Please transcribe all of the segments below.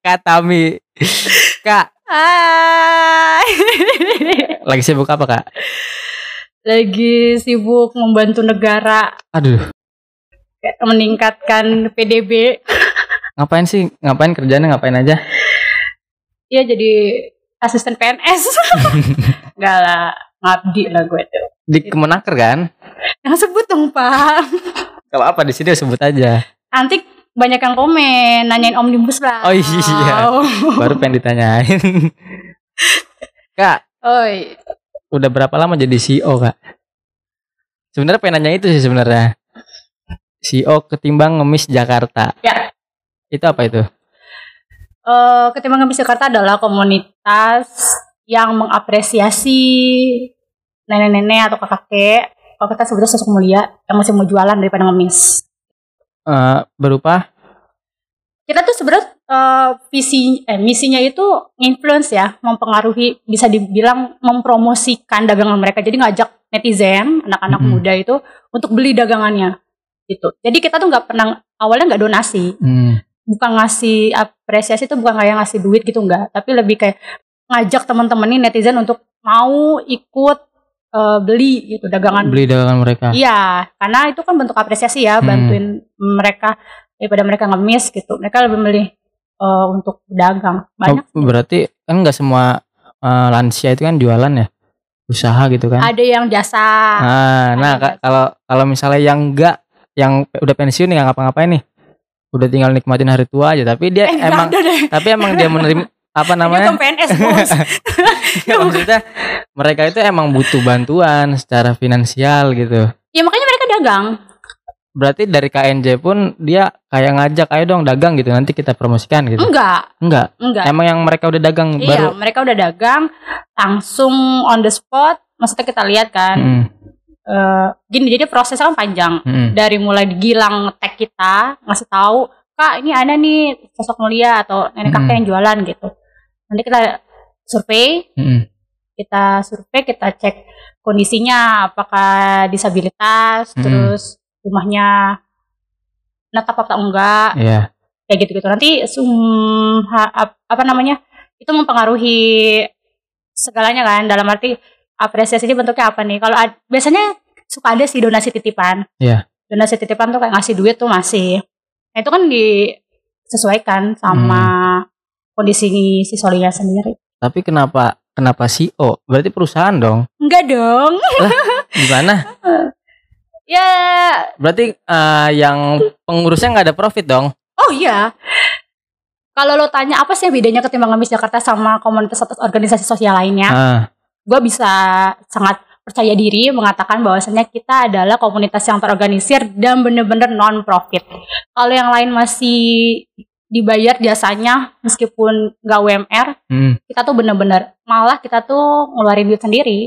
Kak Tami. Kak, Hai. lagi sibuk apa kak? Lagi sibuk membantu negara Aduh, kayak meningkatkan PDB. ngapain sih? Ngapain kerjanya? Ngapain aja? Iya jadi asisten PNS. Enggak lah, ngabdi lah gue tuh. Di Kemenaker kan? Yang sebut dong Pak. Kalau apa di sini sebut aja. Nanti banyak yang komen, nanyain omnibus lah. Oh iya. Baru pengen ditanyain. kak, Oi, udah berapa lama jadi CEO kak? Sebenarnya pengen nanya itu sih sebenarnya. CEO ketimbang ngemis Jakarta. Ya. Itu apa itu? eh ketimbang Ngemis Jakarta adalah komunitas yang mengapresiasi nenek-nenek atau kakek. Kalau kita sebutnya sosok mulia yang masih mau jualan daripada ngemis. Eh, berupa? Kita tuh sebenarnya eh, visi eh misinya itu influence ya mempengaruhi bisa dibilang mempromosikan dagangan mereka. Jadi ngajak netizen anak-anak Mm-mm. muda itu untuk beli dagangannya gitu. Jadi kita tuh nggak pernah awalnya nggak donasi. Hmm, bukan ngasih apresiasi itu bukan kayak ngasih duit gitu enggak tapi lebih kayak ngajak teman-teman nih netizen untuk mau ikut eh, beli gitu dagangan beli dagangan mereka. Iya, karena itu kan bentuk apresiasi ya, Hmm. bantuin mereka daripada mereka ngemis gitu. Mereka lebih milih eh, untuk dagang. Banyak Oh, berarti kan nggak semua eh, lansia itu kan jualan ya, usaha gitu kan? ada yang jasa. Nah, nah Kak, kalau kalau misalnya yang enggak, yang udah pensiun nih nggak ngapa-ngapain nih, udah tinggal nikmatin hari tua aja. Tapi dia eh, emang, tapi emang dia menerima apa namanya? bukan PNS, Bos. Nggak, maksudnya mereka itu emang butuh bantuan secara finansial gitu. ya makanya mereka dagang. Berarti dari KNJ pun dia kayak ngajak ayo dong dagang gitu nanti kita promosikan gitu. Enggak, Enggak. enggak. Emang yang mereka udah dagang iya, baru. mereka udah dagang langsung on the spot. Maksudnya kita lihat kan, Mm, eh, gini jadi prosesnya kan panjang. mm, Dari mulai digilang tag kita, ngasih tahu, kak ini ada nih sosok mulia atau nenek kakek Hmm. yang jualan gitu. Nanti kita survei, mm, kita survei, kita cek kondisinya, apakah disabilitas, Hmm. terus rumahnya netap atau enggak, Iya. kayak gitu-gitu. Nanti sum, ha- ap- apa namanya, itu mempengaruhi segalanya kan, dalam arti apresiasi ini bentuknya apa nih. Kalau biasanya suka ada sih donasi titipan. Iya. Donasi titipan tuh kayak ngasih duit tuh masih. Nah itu kan disesuaikan sama Hmm. Kondisi si solinya sendiri. Tapi kenapa kenapa CEO? Berarti perusahaan dong. Enggak dong. Gimana? Ya, Berarti eh, yang pengurusnya nggak ada profit dong? oh iya. Kalau lo tanya apa sih bedanya ketimbang ngemis Jakarta sama komunitas atau organisasi sosial lainnya, Ah, gue bisa sangat percaya diri mengatakan bahwasannya kita adalah komunitas yang terorganisir dan bener-bener non profit. Kalau yang lain masih dibayar jasanya meskipun nggak UMR, hmm. kita tuh bener-bener malah kita tuh ngeluarin duit sendiri.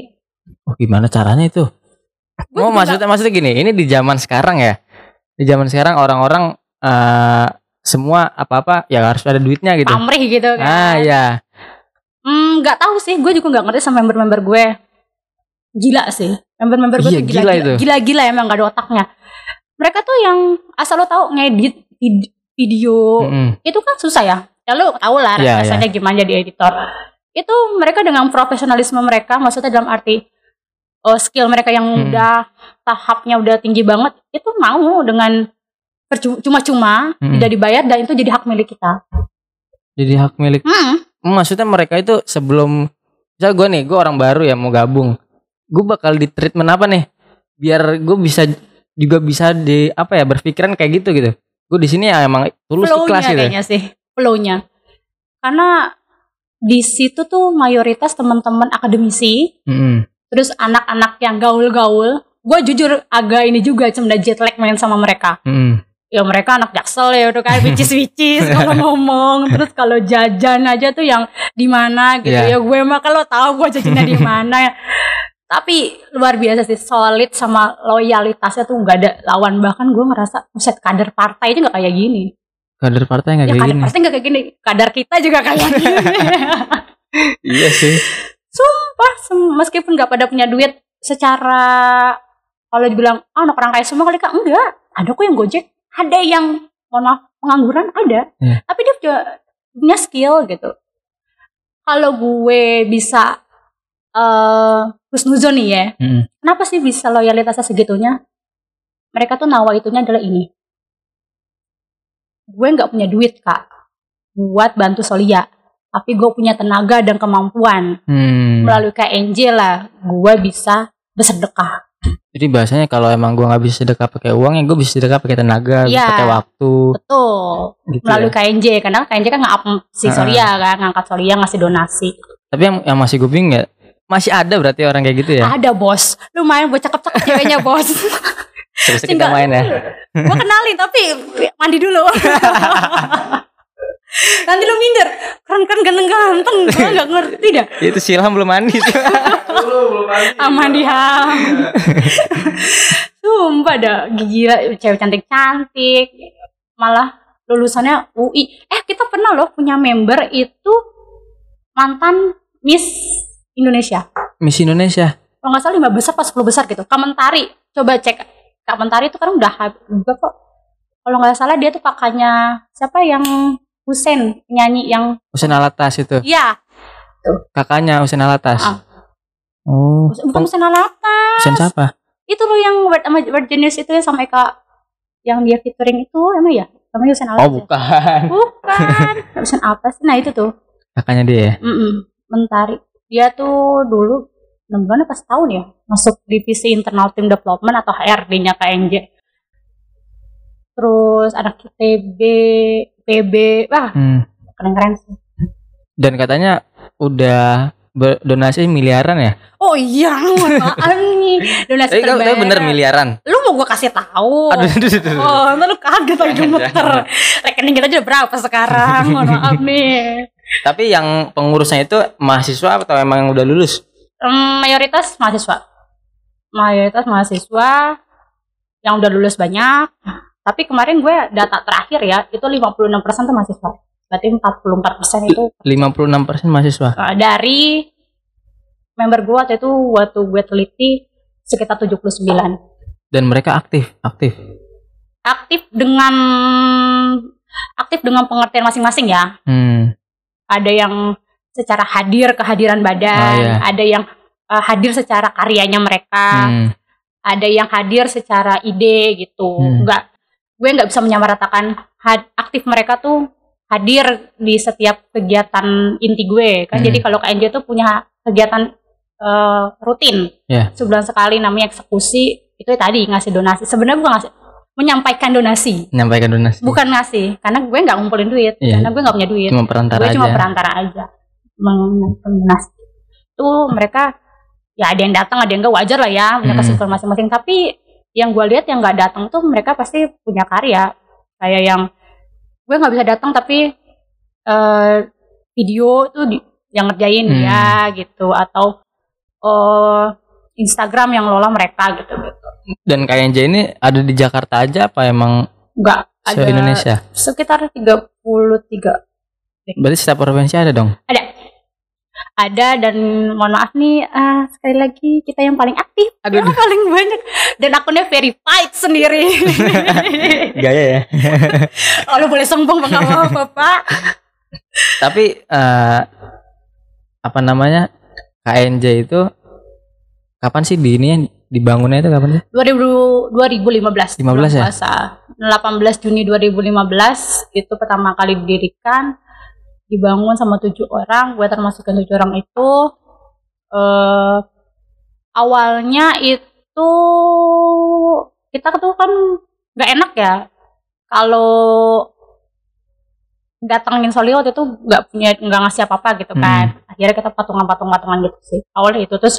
Oh, gimana caranya itu? Gua Oh juga maksudnya maksudnya gini, ini di zaman sekarang ya. Di zaman sekarang orang-orang eh, semua apa-apa ya harus ada duitnya gitu. pamrih gitu kan. Ah ya. Hmm, nggak tahu sih, gue juga nggak ngerti sama member-member gue. Gila sih, member-member gue Iya, tuh gila gila, itu. gila, gila, emang gak ada otaknya. Mereka tuh yang asal lo tahu ngedit vid- video, Mm-mm. itu kan susah ya. Ya lo tau lah Iya, rasanya gimana jadi editor. Itu mereka dengan profesionalisme mereka, maksudnya dalam arti oh, skill mereka yang Hmm. udah tahapnya udah tinggi banget, itu mau dengan cuma-cuma Hmm. tidak dibayar dan itu jadi hak milik kita. Jadi hak milik. Hmm, Maksudnya mereka itu sebelum misal gue nih, gue orang baru ya mau gabung. Gue bakal di treatment apa nih? Biar gue bisa juga bisa di apa ya berpikiran kayak gitu gitu. Gue di sini ya emang tulus ikhlas gitu. kayaknya sih flow-nya karena di situ tuh mayoritas teman-teman akademisi Mm-mm. terus anak-anak yang gaul-gaul gue jujur agak ini juga cemda jet lag main sama mereka Mm-mm. ya mereka anak jaksel ya udah whicis whicis kalau ngomong terus kalau jajan aja tuh yang di mana gitu Iya. ya gue mah kalau tahu gue jajannya di mana tapi luar biasa sih solid sama loyalitasnya tuh nggak ada lawan. Bahkan gue ngerasa set kader partai itu nggak kayak gini. Kader partai nggak ya kayak kadar gini. pasti nggak kayak gini. Kadar kita juga kayak gini. Iya sih. sumpah meskipun nggak pada punya duit secara kalau dibilang ah anak orang kaya semua kali kak. Enggak. Ada kok yang gojek ada yang mohon maaf pengangguran ada. Iya. tapi dia punya skill gitu. Kalau gue bisa eh husnuzon nih ya Mm. kenapa sih bisa loyalitasnya segitunya mereka tuh nawa itunya adalah ini gue nggak punya duit kak buat bantu Solia tapi gue punya tenaga dan kemampuan Hmm. melalui KNJ lah gue bisa bersedekah Jadi bahasanya kalau emang gua nggak bisa sedekah pakai uang ya gue bisa sedekah pakai tenaga, Iya. pakai waktu betul gitu melalui ya. KNJ karena KNJ kan nge-up si Ha-ha. Solia kan ngangkat Solia ngasih donasi Tapi yang yang masih gue bingung ya masih ada berarti orang kayak gitu ya. ada bos. Lumayan buat cakep-cakep ceweknya bos. Terus kita main ya. gue kenalin tapi mandi dulu. Nanti lu minder. Keren keren ganteng ganteng gue nggak ngerti dah. Itu Silham belum mandi tuh. aman ham. Sumpah dah. Gila cewek cantik cantik malah lulusannya UI eh kita pernah loh punya member itu mantan Miss Indonesia Miss Indonesia. kalau nggak salah lima besar pas 10 besar gitu Kamentari coba cek Kamentari itu kan udah juga kok kalau nggak salah dia tuh kakaknya siapa yang Husen nyanyi yang Husen Alatas itu. iya Kakaknya Husen Alatas. Ah. Oh. bukan Husen Alata Husen siapa? itu loh yang Word sama Word Genius itu ya sama Eka yang dia featuring itu emang ya namanya Husen Alatas Oh, ya? bukan. bukan Husen Alatas nah itu tuh Kakaknya dia ya. Mm-mm. Mentari dia tuh dulu 6 bulan pas tahun ya masuk divisi internal team development atau HRD-nya KNJ terus anak TB PB wah Hmm. keren-keren sih Dan katanya udah berdonasi miliaran ya? oh iya maaf nih donasi tapi terbayar. bener miliaran. lu mau gua kasih tahu Aduh, aduh, aduh, aduh. Oh, ntar lu kaget lagi gemeter. Rekening kita aja berapa sekarang? Mohon maaf nih. Tapi yang pengurusnya itu mahasiswa atau emang yang udah lulus? Hmm, mayoritas mahasiswa. Mayoritas mahasiswa yang udah lulus banyak. Tapi kemarin gue data terakhir ya, itu 56% tuh mahasiswa. Berarti 44% itu 56% mahasiswa. uh, dari member gue waktu itu waktu gue teliti sekitar 79. Dan mereka aktif, aktif. Aktif dengan aktif dengan pengertian masing-masing ya. Hmm. Ada yang secara hadir kehadiran badan, Oh, iya. ada yang uh, hadir secara karyanya mereka, Hmm. ada yang hadir secara ide gitu. Hmm. Enggak, gue nggak bisa menyamaratakan had- aktif mereka tuh hadir di setiap kegiatan inti gue kan. Hmm. Jadi kalau KNJ tuh punya kegiatan uh, rutin Ya. sebulan sekali namanya eksekusi itu tadi ngasih donasi. Sebenarnya gue ngasih menyampaikan donasi Menyampaikan donasi. bukan ngasih karena gue nggak ngumpulin duit Iya. karena gue nggak punya duit Cuma perantara gue aja. cuma perantara aja mengenasi itu mereka ya ada yang datang ada yang enggak wajar lah ya punya Hmm. kesibukan masing-masing tapi yang gue lihat yang nggak datang tuh mereka pasti punya karya kayak yang gue nggak bisa datang tapi eh, video tuh di, yang ngerjain Hmm. dia gitu atau eh, Instagram yang lola mereka gitu gitu Dan KNJ ini ada di Jakarta aja apa emang nggak ada Indonesia? sekitar 33 Berarti setiap provinsi ada dong. ada. Ada dan mohon maaf nih eh, sekali lagi kita yang paling aktif. Aduh, yang paling banyak. Dan akunnya verified sendiri. Gaya ya. lu boleh sombong nggak apa-apa pak. Tapi eh, apa namanya KNJ itu kapan sih di ini dibangunnya itu kapan sih? 2000, 2015 15 bulan ya? puasa. 18 Juni 2015 itu pertama kali didirikan dibangun sama tujuh orang. Gue termasuk yang tujuh orang itu. Eh awalnya itu kita tuh kan nggak enak ya. Kalau datangin Soli waktu itu nggak punya nggak ngasih apa apa gitu kan. Akhirnya kita patungan-patungan-patungan gitu sih. Awalnya itu. Terus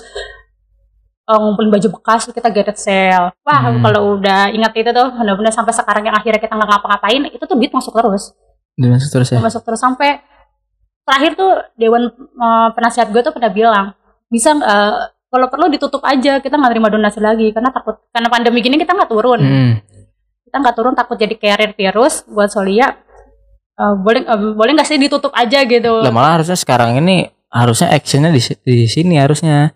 eh, ngumpulin baju bekas kita garage sale wah Hmm. kalau udah ingat itu tuh benar-benar sampai sekarang yang akhirnya kita nggak ngapa-ngapain itu tuh duit masuk terus Dan masuk terus ya. masuk terus sampai terakhir tuh dewan eh, penasihat gue tuh pernah bilang bisa eh, kalau perlu ditutup aja kita nggak terima donasi lagi karena takut karena pandemi gini kita nggak turun Hmm. kita nggak turun takut jadi carrier virus buat Solia Eh, boleh eh, boleh nggak sih ditutup aja gitu Lah malah harusnya sekarang ini harusnya actionnya di, di sini harusnya.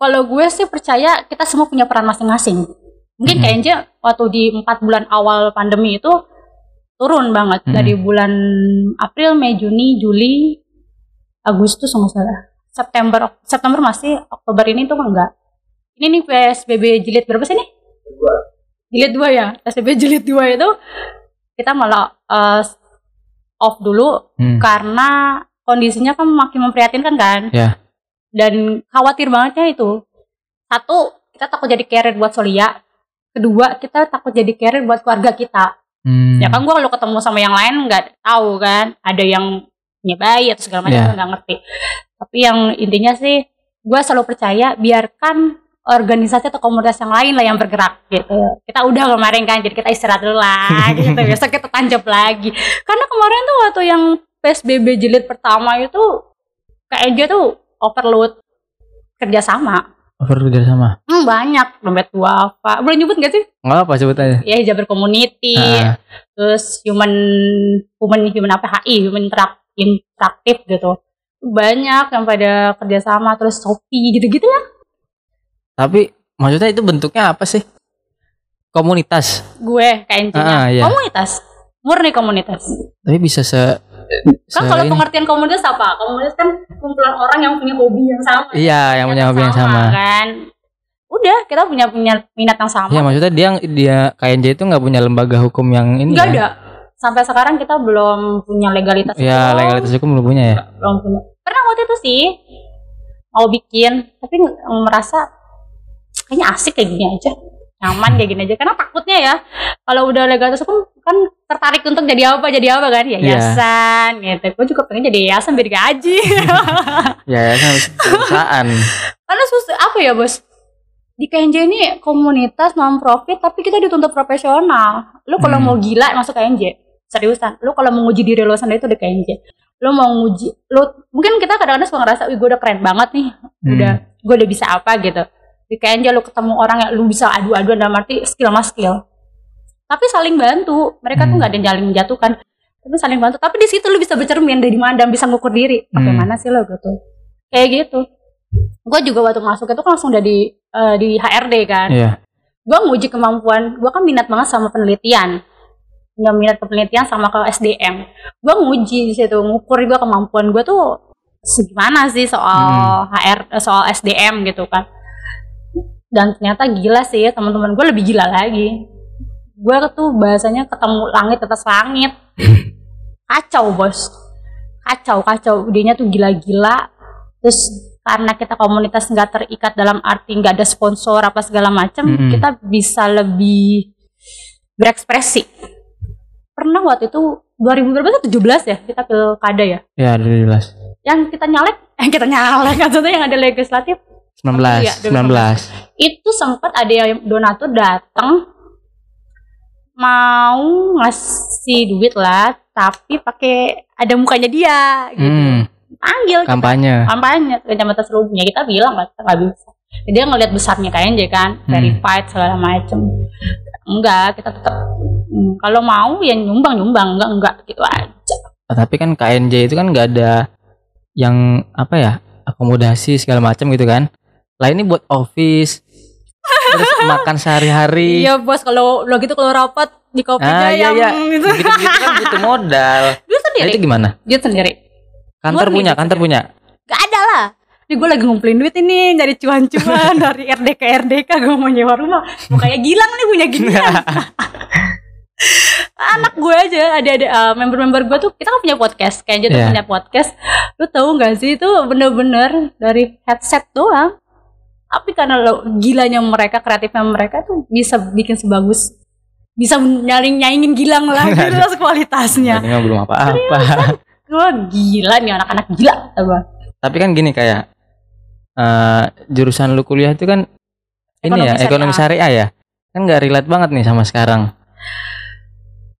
Kalau gue sih percaya kita semua punya peran masing-masing mungkin Mhm. kayaknya waktu di empat bulan awal pandemi itu turun banget Mm-mm. dari bulan April, Mei, Juni, Juli, Agustus nggak salah. September September masih, Oktober ini tuh enggak. Ini nih PSBB jilid berapa sih nih? Jilid 2 ya. PSBB jilid 2 itu kita malah eh, off dulu Hmm. karena kondisinya kan makin memprihatinkan kan. Ya. Dan khawatir bangetnya itu. Satu, kita takut jadi carrier buat Solia. Kedua, kita takut jadi carrier buat keluarga kita. Hmm. Ya kan gue kalau ketemu sama yang lain nggak tahu kan. Ada yang punya bayi atau segala macam gue nggak ngerti. Tapi yang intinya sih, gue selalu percaya biarkan organisasi atau komunitas yang lain lah yang bergerak gitu. Kita udah kemarin kan, jadi kita istirahat dulu lah gitu. Besok kita tanjap lagi. Karena kemarin tuh waktu yang PSBB jilid pertama itu KNJ tuh overload kerjasama. Over kerja sama. Hmm, banyak dompet dua apa boleh nyebut gak sih Nggak apa sebut aja. ya Jabar Community Ah. terus human human human apa HI human interak- interaktif gitu banyak yang pada kerjasama terus Shopee gitu-gitu lah Tapi maksudnya itu bentuknya apa sih? Komunitas. gue KNJ -nya. Ah, iya. komunitas murni komunitas Tapi bisa se kan kalau pengertian komunitas apa komunitas kan kumpulan orang yang punya hobi yang sama Iya, yang punya hobi yang sama. kan udah kita punya punya minat yang sama Iya, maksudnya dia dia KNJ itu nggak punya lembaga hukum yang ini. nggak ya? ada sampai sekarang kita belum punya legalitas Ya, itu. legalitas hukum belum punya ya. belum punya pernah waktu itu sih mau bikin tapi merasa kayaknya asik kayak gini aja nyaman kayak gini aja karena takutnya ya kalau udah legalitas hukum kan tertarik untuk jadi apa? Jadi apa kan? Iya. yayasan gitu. Gue juga pengen jadi yayasan biar gaji Ya, ya kan perusahaan. karena susah apa ya bos? Di KNJ ini komunitas non profit tapi kita dituntut profesional. Lu kalau Hmm. mau gila masuk KNJ seriusan. Lu kalau mau nguji diri lu sendiri itu di KNJ lu mau nguji lu mungkin kita kadang-kadang suka ngerasa wih gue udah keren banget nih. Hmm. udah gue udah bisa apa gitu. Di KNJ lu ketemu orang yang lu bisa adu-aduan dalam arti skill mas skill tapi saling bantu. Mereka tuh Hmm. nggak ada yang saling menjatuhkan. Tapi saling bantu. Tapi di situ lu bisa bercermin dari mana dan bisa ngukur diri. Bagaimana sih lo gitu. Kayak gitu. Gue juga waktu masuk itu kan langsung udah di eh, di HRD kan. Iya. gue nguji kemampuan. Gue kan minat banget sama penelitian. Punya minat ke penelitian sama ke SDM gue nguji di situ ngukur juga kemampuan gue tuh segimana sih soal HR eh, soal SDM gitu kan. Dan ternyata gila sih teman-teman gue lebih gila lagi gue tuh bahasanya ketemu langit atas langit. Kacau bos. Kacau kacau. Idenya tuh gila-gila. Terus karena kita komunitas nggak terikat dalam arti nggak ada sponsor apa segala macam Mm-mm. kita bisa lebih berekspresi. Pernah waktu itu 2000 berapa tuh? 17 ya? Kita pilkada ya? Ya, 2012. yang kita nyalek eh kita nyalek. Maksudnya yang ada legislatif? 19, Iya, 19. itu sempat ada yang donatur datang mau ngasih duit lah tapi pakai ada mukanya dia gitu. Hmm, panggil kita. Kampanye. kampanye kecamatan Serubnya kita bilang kita nggak bisa. Dia ngelihat besarnya KNJ kan Hmm. verified segala macem. Enggak kita tetap hmm, kalau mau ya nyumbang nyumbang enggak enggak gitu aja. Ah, Tapi kan KNJ itu kan nggak ada yang apa ya akomodasi segala macam gitu kan. Lah ini buat office, terus makan sehari-hari. iya bos kalau lo gitu kalau rapat di kopinya Ah, iya, yang iya. gitu Begitu-begitu kan butuh modal. dia Nah, sendiri itu gimana? dia sendiri Kantor Murni punya, gitu kantor ya. punya. Gak ada lah. Ini gue lagi ngumpulin duit ini, nyari cuan-cuan dari RD ke RDK, gue mau nyewa rumah. Mau kayak Gilang nih punya ginian. Anak gue aja, ada ada uh, member-member gue tuh, kita kan punya podcast, kayaknya tuh Iya. punya podcast. Lu tahu gak sih itu bener-bener dari headset doang. Tapi karena lo gilanya mereka, kreatifnya mereka tuh bisa bikin sebagus bisa nyaring nyaingin Gilang lah gitu lah kualitasnya. Ini belum apa-apa. Wah gila nih anak-anak gila apa? Tapi kan gini kayak eh jurusan lu kuliah itu kan ini Ekonomi ya ekonomi syariah ya. Kan nggak relate banget nih sama sekarang.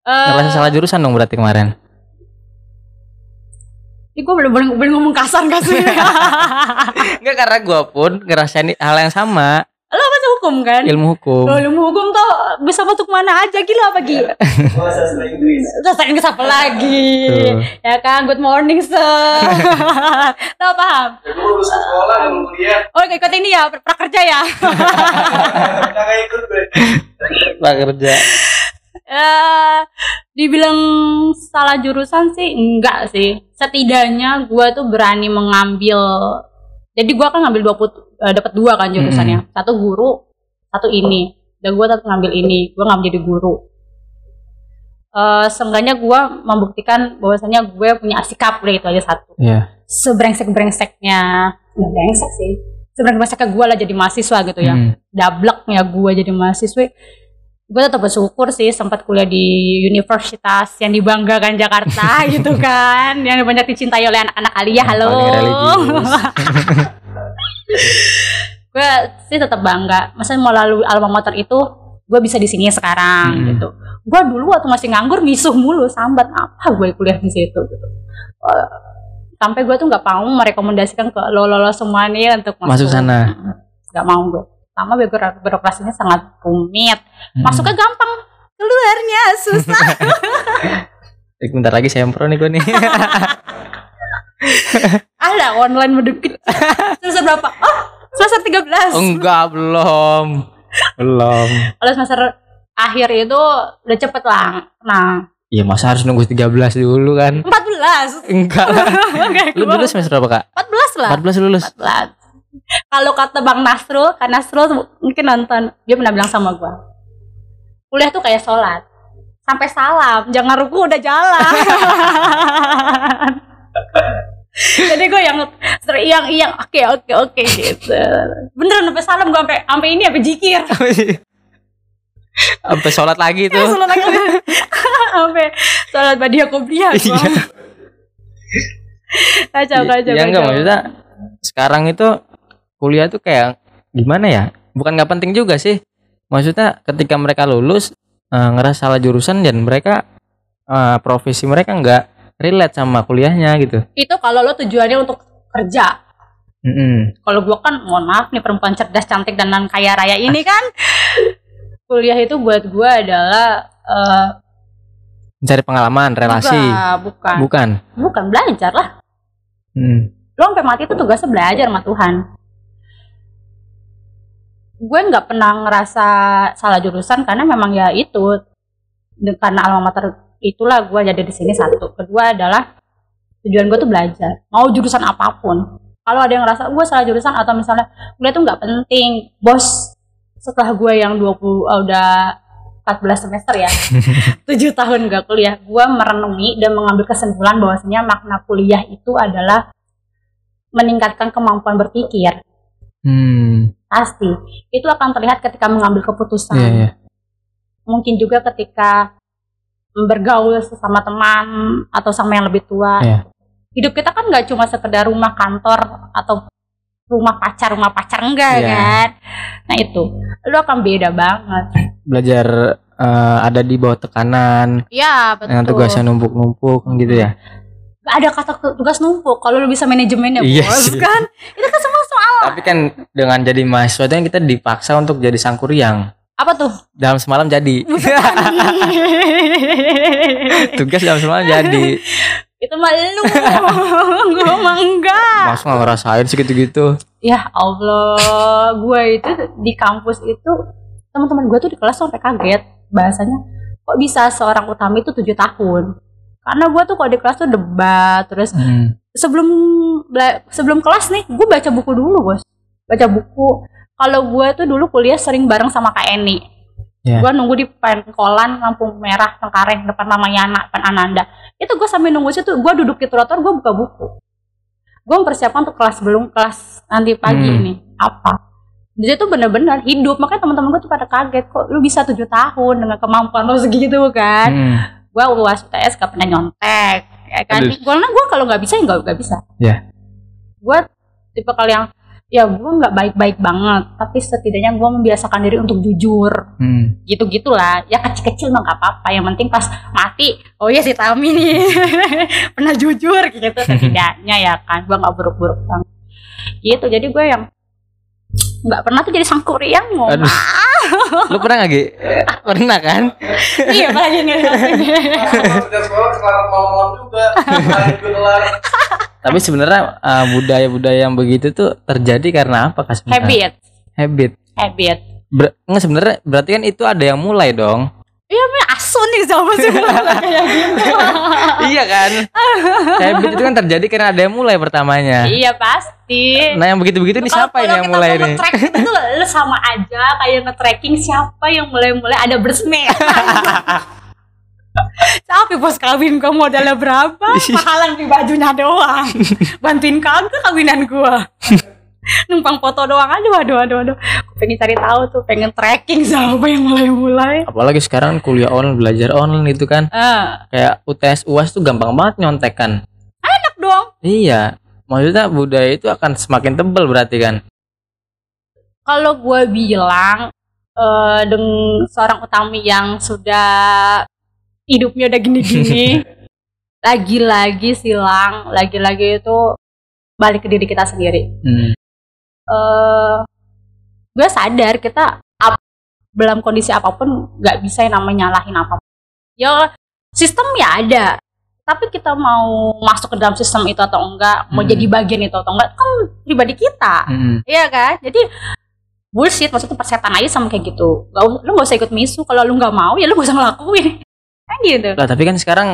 Eh, Ngerasa salah jurusan dong berarti kemarin. Ini gue boleh, boleh, boleh ngomong kasar gak sih? Enggak karena gua pun ngerasain hal yang sama, Lo baca hukum kan? ilmu hukum. Lo ilmu hukum tuh bisa masuk mana aja gila apa gila? Sastra Inggris apa lagi? Tuh. Ya kan, good morning sir. Lo paham? Gue lulus sekolah belum kuliah. Oh ikut ini ya, pra- prakerja ya? Jangan ikut gue. Pak Eh, Dibilang salah jurusan sih enggak sih. Setidaknya gua tuh berani mengambil jadi gua kan ngambil dua put, eh, dapat dua kan jurusannya. Satu guru, satu ini. Dan gua tetap ngambil ini. Gua nggak jadi guru. Eh seenggaknya gua membuktikan bahwasanya gue punya sikap udah itu aja satu. Iya. Sebrengsek-brengseknya, nggak brengsek sih. Sebrengsek-brengseknya gue lah jadi mahasiswa gitu ya Hmm. dableknya gue jadi mahasiswa gue tetap bersyukur sih sempat kuliah di universitas yang dibanggakan Jakarta gitu kan yang banyak dicintai oleh anak-anak Alia halo. Gue sih tetap bangga. Masa melalui alma mater itu gue bisa di sini sekarang Hmm. gitu. Gue dulu waktu masih nganggur misuh mulu sambat apa gue kuliah di situ gitu. Eh, sampai gue tuh nggak mau merekomendasikan ke lo lo, lo semua nih untuk Masuk sana. Mm, nggak mau gue biro- birokrasinya sangat rumit Hmm. masuknya gampang keluarnya susah Eh, Bentar lagi sempro nih gue nih. ada online mendekit semester berapa oh semester 13 Enggak, belum. Belum. kalau semester akhir itu udah cepet lah nah Iya, masa harus nunggu 13 dulu kan? 14 Enggak lah. Lu dulu semester berapa, Kak? 14 lah 14 lulus. 14 kalau kata Bang Nasrul kan Nasrul mungkin nonton dia pernah bilang sama gua kuliah tuh kayak sholat sampai salam jangan ruku udah jalan jadi gue yang sering yang yang oke oke oke gitu beneran sampai salam gue sampai sampai ini sampai jikir Sampai sholat lagi tuh. sholat lagi sampai sholat badiah kobliyah gua. Iya. kacau kacau ya enggak maksudnya sekarang itu kuliah tuh kayak gimana ya? Bukan nggak penting juga sih. Maksudnya ketika mereka lulus eh, ngerasa salah jurusan dan mereka eh, profesi mereka nggak relate sama kuliahnya gitu. Itu kalau lo tujuannya untuk kerja. Mm-mm. kalau gua kan mohon maaf nih perempuan cerdas cantik dan non kaya raya ini kan. Kuliah itu buat gua adalah eh, mencari pengalaman relasi. Enggak, bukan. Bukan? Bukan belajar lah. Mm. lo sampai mati itu tugasnya belajar sama Tuhan gue nggak pernah ngerasa salah jurusan karena memang ya itu karena alma mater itulah gue jadi di sini satu. Kedua adalah tujuan gue tuh belajar mau jurusan apa pun. Kalau ada yang ngerasa gue salah jurusan atau misalnya kuliah tuh nggak penting. Bos setelah gue yang 20 ah, udah 14 semester ya 7 tahun gak kuliah gue merenungi dan mengambil kesimpulan bahwasanya makna kuliah itu adalah meningkatkan kemampuan berpikir Hmm. pasti itu akan terlihat ketika mengambil keputusan Iya, iya. mungkin juga ketika bergaul sesama teman atau sama yang lebih tua Iya. hidup kita kan nggak cuma sekedar rumah kantor atau rumah pacar rumah pacar enggak Iya. kan nah itu lu akan beda banget belajar eh, ada di bawah tekanan ya betul dengan tugasnya numpuk-numpuk gitu ya Gak ada kata tu- tugas numpuk kalau lu bisa manajemennya Iya bos kan itu kan semua soal. Tapi kan dengan jadi mahasiswa itu kan kita dipaksa untuk jadi sangkuriang. Apa tuh? Dalam semalam jadi. Tugas dalam semalam jadi. Itu mah lu gue mah enggak. Masa nggak ngerasain sih gitu-gitu? Ya Allah gue itu di kampus itu teman-teman gue tuh di kelas sampai kaget bahasanya kok bisa seorang utami itu tujuh tahun karena gue tuh kalau di kelas tuh debat terus Hmm. sebelum sebelum kelas nih gue baca buku dulu bos baca buku kalau gue tuh dulu kuliah sering bareng sama kak Eni Ya. gue nunggu di pengkolan lampu merah Cengkareng depan Mama Yana depan Ananda itu gue sambil nunggu situ gue duduk di trotoar gue buka buku gue mempersiapkan untuk kelas belum kelas nanti pagi Hmm. ini apa di situ bener-bener hidup makanya teman-teman gue tuh pada kaget kok lu bisa tujuh tahun dengan kemampuan lo segitu kan Hmm. Gue uas UTS gak pernah nyontek ya kan? Karena gue kalau nggak bisa ya nggak nggak bisa. Ya. gue tipe kali yang ya gue nggak baik-baik banget tapi setidaknya gue membiasakan diri untuk jujur. Hmm. gitu gitulah ya kecil-kecil mah nggak apa-apa yang penting pas mati oh iya si Tami nih. Pernah jujur gitu. Setidaknya ya kan gue nggak buruk-buruk banget. Gitu jadi gue yang nggak pernah tuh jadi sangkuriang mau Aduh. Lu pernah gak Gi? Pernah kan? iya gue kelar. Tapi sebenarnya uh, budaya-budaya yang begitu tuh terjadi karena apa Kak? habit Habit. habit Ber- nggak sebenarnya berarti kan itu ada yang mulai dong. Iya me asu nih sama si Bella kayak gitu iya kan? Habit itu kan terjadi karena ada yang mulai pertamanya. Iya pasti. Nah yang begitu-begitu nih Kalau- siapa ini kalau yang kita mulai nih nge-track itu tuh lu sama aja kayak nge-tracking siapa yang mulai-mulai ada bersme Tapi bos kawin gua modalnya berapa? Mahalan di bajunya doang. Bantuin kagak kawinan gua. Numpang foto doang aja waduh waduh waduh. Gua pengen cari tahu tuh, pengen tracking siapa yang mulai-mulai. apalagi sekarang kuliah online belajar online itu kan Eh, kayak UTS UAS tuh gampang banget nyontek kan enak dong. iya maksudnya budaya itu akan semakin tebal berarti kan Kalau gua bilang eh dengan seorang utami yang sudah hidupnya udah gini-gini, lagi-lagi silang, lagi-lagi itu balik ke diri kita sendiri. hmm. Eh gue sadar kita ap- dalam kondisi apa pun nggak bisa yang namanya nyalahin apa pun. Ya sistem ya ada, tapi kita mau masuk ke dalam sistem itu atau enggak, mau Hmm. jadi bagian itu atau enggak, kan pribadi kita, Hmm. iya kan? Jadi bullshit maksudnya persetan aja sama kayak gitu. Gak, lu gak usah ikut misu, kalau lu nggak mau ya lu gak usah ngelakuin, kan gitu. lah tapi kan sekarang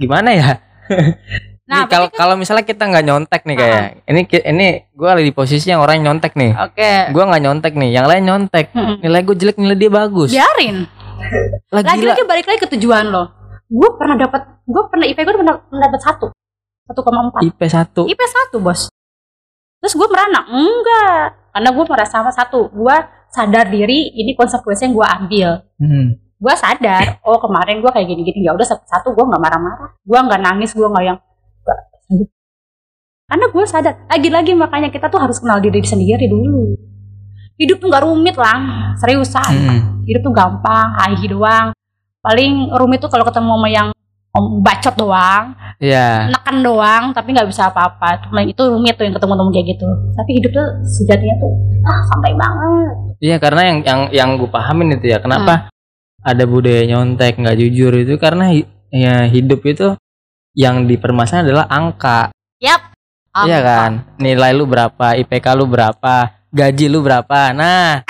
gimana ya Nah, Nih, kalau kan- kalau misalnya kita nggak nyontek nih kayak ini ki- ini gue lagi di posisi yang orang yang nyontek nih. Oke, gue nggak nyontek nih yang lain nyontek. Nilai gue jelek nilai dia bagus. Biarin. lagi-lagi balik lagi ke tujuan lo. Gue pernah dapat gue pernah IP gue pernah, pernah dapat satu. Satu koma empat. IP satu. IP satu bos. Terus gue merana enggak. Karena gue merasa sama satu. Gue sadar diri ini konsekuensi yang gue ambil. Hmm. gue sadar oh kemarin gue kayak gini-gini. Ya udah satu satu gue nggak marah-marah. Gue nggak nangis gue nggak yang karena gue sadar lagi-lagi makanya kita tuh harus kenal diri sendiri dulu. Hidup tuh nggak rumit lah seriusan. Hmm. hidup tuh gampang hahi doang. Paling rumit tuh kalau ketemu sama yang om bacot doang Iya. neken doang tapi nggak bisa apa-apa. Cuma itu rumit tuh yang ketemu-ketemu kayak gitu. Tapi hidup tuh sejatinya tuh ah santai banget. Iya karena yang yang yang gue pahamin itu ya kenapa ada budaya nyontek nggak jujur itu karena ya hidup itu yang dipermasalahan adalah angka. Yap. Iya kan? Nilai lu berapa IPK lu berapa gaji lu berapa. Nah.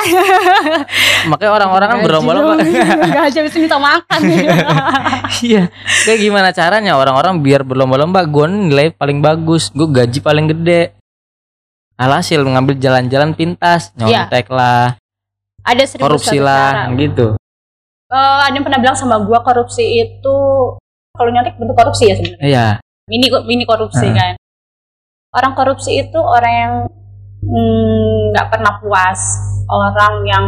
Makanya orang-orang kan berlomba-lomba gaji bisa minta makan. Iya. Kayak gimana caranya orang-orang biar berlomba-lomba? Gue nilai paling bagus gue gaji paling gede. Alhasil mengambil jalan-jalan pintas Iya. nyontek lah. Ada seribu korupsi lah cara. gitu. Eh, ada yang pernah bilang sama gua korupsi itu kalau nyontek bentuk korupsi ya sebenarnya iya mini mini korupsi Heeh. kan orang korupsi itu orang yang mm, nggak pernah puas orang yang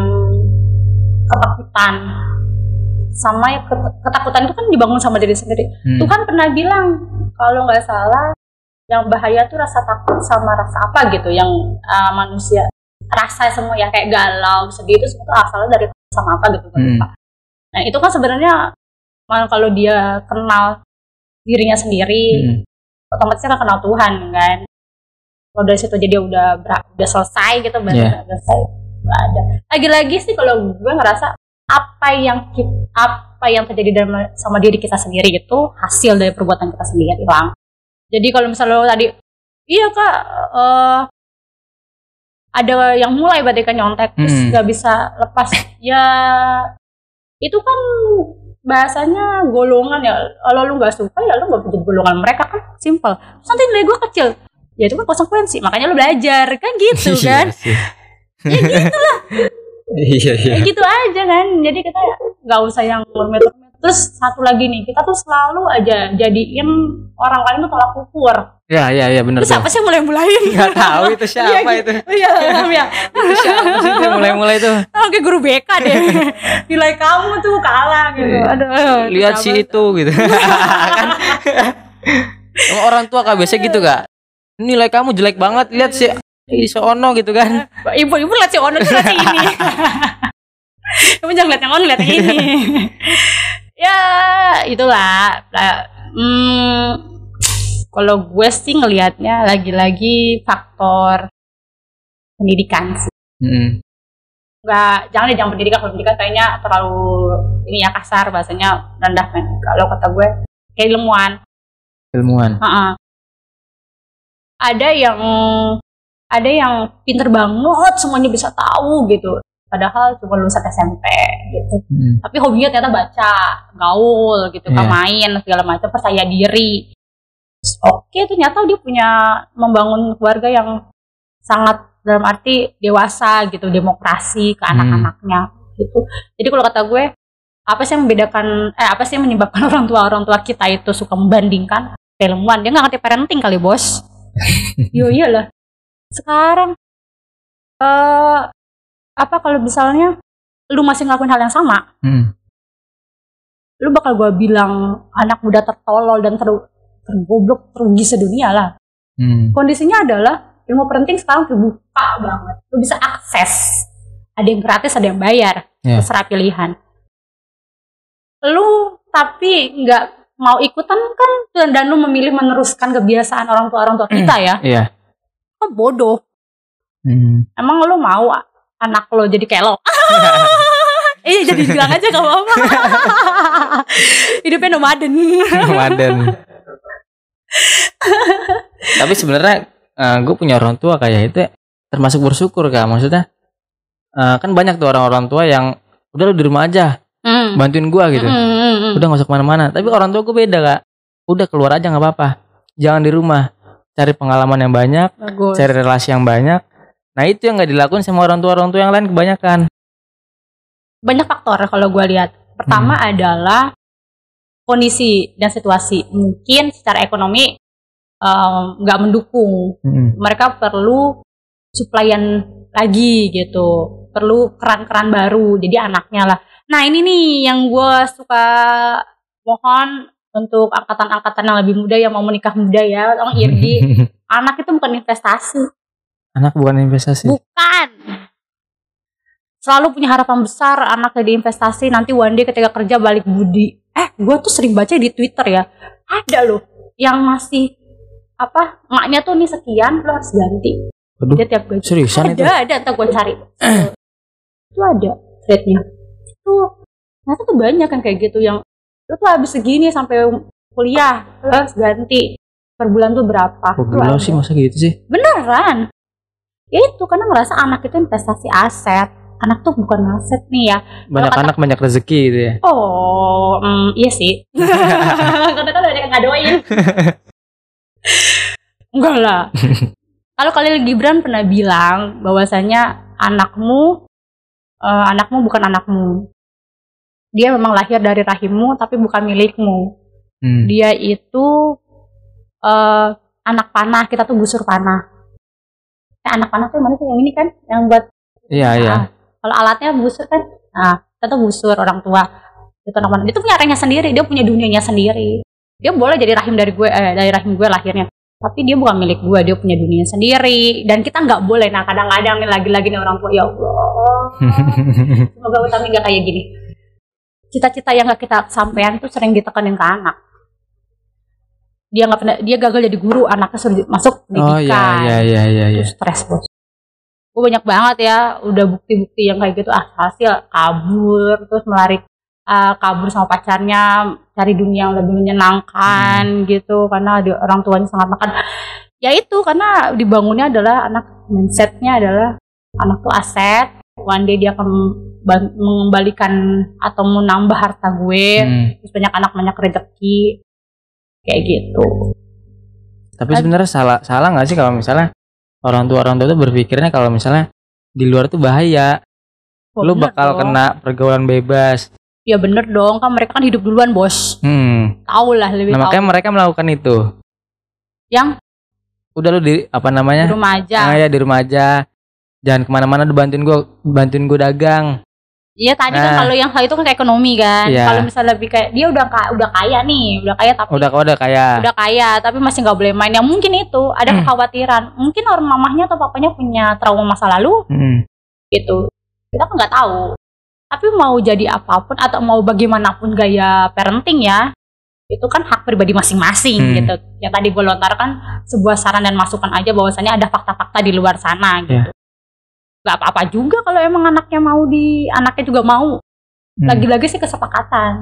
ketakutan sama ya ket- ketakutan itu kan dibangun sama diri sendiri Hmm. Tuhan pernah bilang kalau nggak salah yang bahaya tuh rasa takut sama rasa apa gitu yang uh, manusia rasa semua yang kayak galau sedih itu semua asalnya dari sama apa gitu Hmm. lupa. nah itu kan sebenarnya malah kalau dia kenal dirinya sendiri Hmm. otomatis kan kenal Tuhan kan kalau dari situ jadi udah ber- udah selesai gitu berarti Iya. udah selesai nggak ada lagi-lagi sih kalau gue ngerasa apa yang kita, apa yang terjadi dalam sama diri kita sendiri itu hasil dari perbuatan kita sendiri lang jadi kalau misalnya lo tadi iya kak eh, ada yang mulai berarti kan nyontek terus Mm-mm. nggak bisa lepas ya itu kan bahasanya golongan ya kalau lu nggak suka ya lu nggak jadi golongan mereka kan simple. Terus nanti nilai gue kecil. Ya itu kan konsekuensi makanya lu belajar kan gitu kan? ya gitu lah. Iya iya. Ya gitu aja kan jadi kita nggak usah yang rumit-rumit terus satu lagi nih kita tuh selalu aja jadiin orang lain tuh tolak ukur. Ya ya ya benar terus tuh apa sih yang mulai-mulain? Nggak tahu itu siapa Iya, itu? Iya paham ya. Itu siapa sih itu mulai-mulai tuh oh, kayak guru BK deh. Nilai kamu tuh kalah gitu. Aduh lihat si itu gitu. Kan? Emang orang tua kak biasa gitu gak nilai kamu jelek banget lihat si si Ono gitu kan. Ibu-ibu lihat si Ono tuh lihat si ini. Kamu jangan lihat yang Ono lihat yang ini ya itulah. Lah, hmm, kalau gue sih ngelihatnya lagi-lagi faktor pendidikan sih. Hmm. nggak jangan deh jangan pendidikan. Kalau pendidikan kayaknya terlalu ini ya kasar bahasanya rendah kan kalau kata gue kayak ilmuwan. Ilmuwan. Heeh. ada yang ada yang pinter banget semuanya bisa tahu gitu padahal cuma lulusan SMP gitu Hmm. tapi hobinya ternyata baca gaul gitu kan Iya. main segala macam percaya diri oke ternyata dia punya membangun keluarga yang sangat dalam arti dewasa gitu demokrasi ke Hmm. anak-anaknya gitu jadi kalau kata gue apa sih yang membedakan eh apa sih yang menyebabkan orang tua orang tua kita itu suka membandingkan keilmuan dia nggak ngerti parenting kali bos yo iyalah sekarang eh apa kalau misalnya lu masih ngelakuin hal yang sama Hmm. lu bakal gue bilang anak muda tertolol dan ter tergoblok terugi sedunia lah Hmm. kondisinya adalah ilmu parenting sekarang terbuka banget lu bisa akses ada yang gratis ada yang bayar Iya. terserah pilihan lu tapi nggak mau ikutan kan dan, lu memilih meneruskan kebiasaan orang tua orang tua kita ya Iya. kan bodoh Hmm. emang lu mau anak lo jadi kayak lo iya jadi bilang aja gak apa-apa hidupnya nomaden Ramadan. Tapi sebenarnya gue punya orang tua kayak itu ya, termasuk bersyukur kak. Maksudnya eh, kan banyak tuh orang-orang tua yang udah lu di rumah aja Hmm. bantuin gua gitu. Hmm, hmm. Udah gak usah ke mana-mana. Tapi orang tua gue beda kak. Udah keluar aja nggak apa-apa. Jangan di rumah. Cari pengalaman yang banyak, bagus cari relasi yang banyak. Nah itu yang nggak dilakukan sama orang tua orang tua yang lain kebanyakan. banyak faktor kalau gue lihat. Pertama adalah kondisi dan situasi. Mungkin secara ekonomi em, nggak mendukung. Hmm. mereka perlu suplaian lagi gitu. Perlu keran-keran baru jadi anaknya lah. Nah ini nih yang gue suka mohon untuk angkatan-angkatan yang lebih muda yang mau menikah muda ya tolong Irdi. Anak itu bukan investasi Anak bukan investasi. bukan. Selalu punya harapan besar anaknya diinvestasi nanti one day ketika kerja balik budi. Eh gue tuh sering baca di twitter ya. Ada loh yang masih apa maknya tuh nih sekian lo harus ganti. Aduh, dia tiap gaji. seriusan itu? ada ada gue cari. Itu ada threadnya itu ternyata tuh banyak kan kayak gitu yang lo tuh habis segini sampai kuliah lo harus ganti. Per bulan tuh berapa? Kok gila ada. sih masa gitu sih? beneran itu karena ngerasa anak itu investasi aset. Anak tuh bukan aset nih ya. Banyak kata- anak banyak rezeki gitu ya. oh mm, iya sih. Karena kan yang ngadoin. Enggak lah. Kalau Khalil Gibran pernah bilang bahwasanya anakmu eh, anakmu bukan anakmu. Dia memang lahir dari rahimmu tapi bukan milikmu. Hmm. dia itu eh, anak panah. Kita tuh busur panah eh, anak panah tuh yang mana sih yang ini kan yang buat Iya iya. Ah, kalau alatnya busur kan nah kita tuh busur orang tua. Itu anak dia tuh punya arahnya sendiri dia punya dunianya sendiri. Dia boleh jadi rahim dari gue eh, dari rahim gue lahirnya tapi dia bukan milik gue dia punya dunia sendiri. Dan kita nggak boleh nah kadang-kadang nih lagi-lagi nih orang tua ya Allah. Semoga utami nggak kayak gini. Cita-cita yang gak kita sampean tuh sering ditekanin ke anak dia nggak pernah dia gagal jadi guru anaknya suruh masuk oh pendidikan iya iya iya iya. iya. Itu stres bos. Gue banyak banget ya udah bukti-bukti yang kayak gitu. Ah hasil kabur terus melari ah, kabur sama pacarnya cari dunia yang lebih menyenangkan gitu. Karena dia, orang tuanya sangat makan. Ya itu karena dibangunnya adalah anak mindsetnya adalah anak tuh aset. One day dia akan mengembalikan atau menambah harta gue. Hmm. terus banyak anak banyak rezeki kayak gitu Tapi sebenarnya salah salah nggak sih kalau misalnya orang tua orang tua itu berpikirnya kalau misalnya di luar tuh bahaya, Oh, lu bakal dong. kena pergaulan bebas. ya bener dong kan mereka kan hidup duluan bos Hmm. tahu lah lebih Nah tahu makanya mereka melakukan itu. yang Udah lu di apa di namanya? rumah aja Ah, ya di rumah aja. Jangan ke mana-mana udah bantuin gua bantuin gua dagang. Iya tadi kan Nah. kalau yang hal itu kan kayak ekonomi kan. Iya. Kalau misalnya lebih kayak dia udah udah kaya nih, udah kaya tapi Udah udah kayak udah kaya tapi masih nggak boleh main. Ya mungkin itu ada Hmm. kekhawatiran. Mungkin orang mamahnya atau papanya punya trauma masa lalu Hmm. gitu. Kita kan nggak tahu. Tapi mau jadi apa pun atau mau bagaimanapun gaya parenting ya, itu kan hak pribadi masing-masing Hmm. gitu. Yang tadi gue lontarkan sebuah saran dan masukan aja bahwasannya ada fakta-fakta di luar sana gitu. Iya. Gak apa-apa juga kalau emang anaknya mau di anaknya juga mau. Hmm. lagi-lagi sih kesepakatan.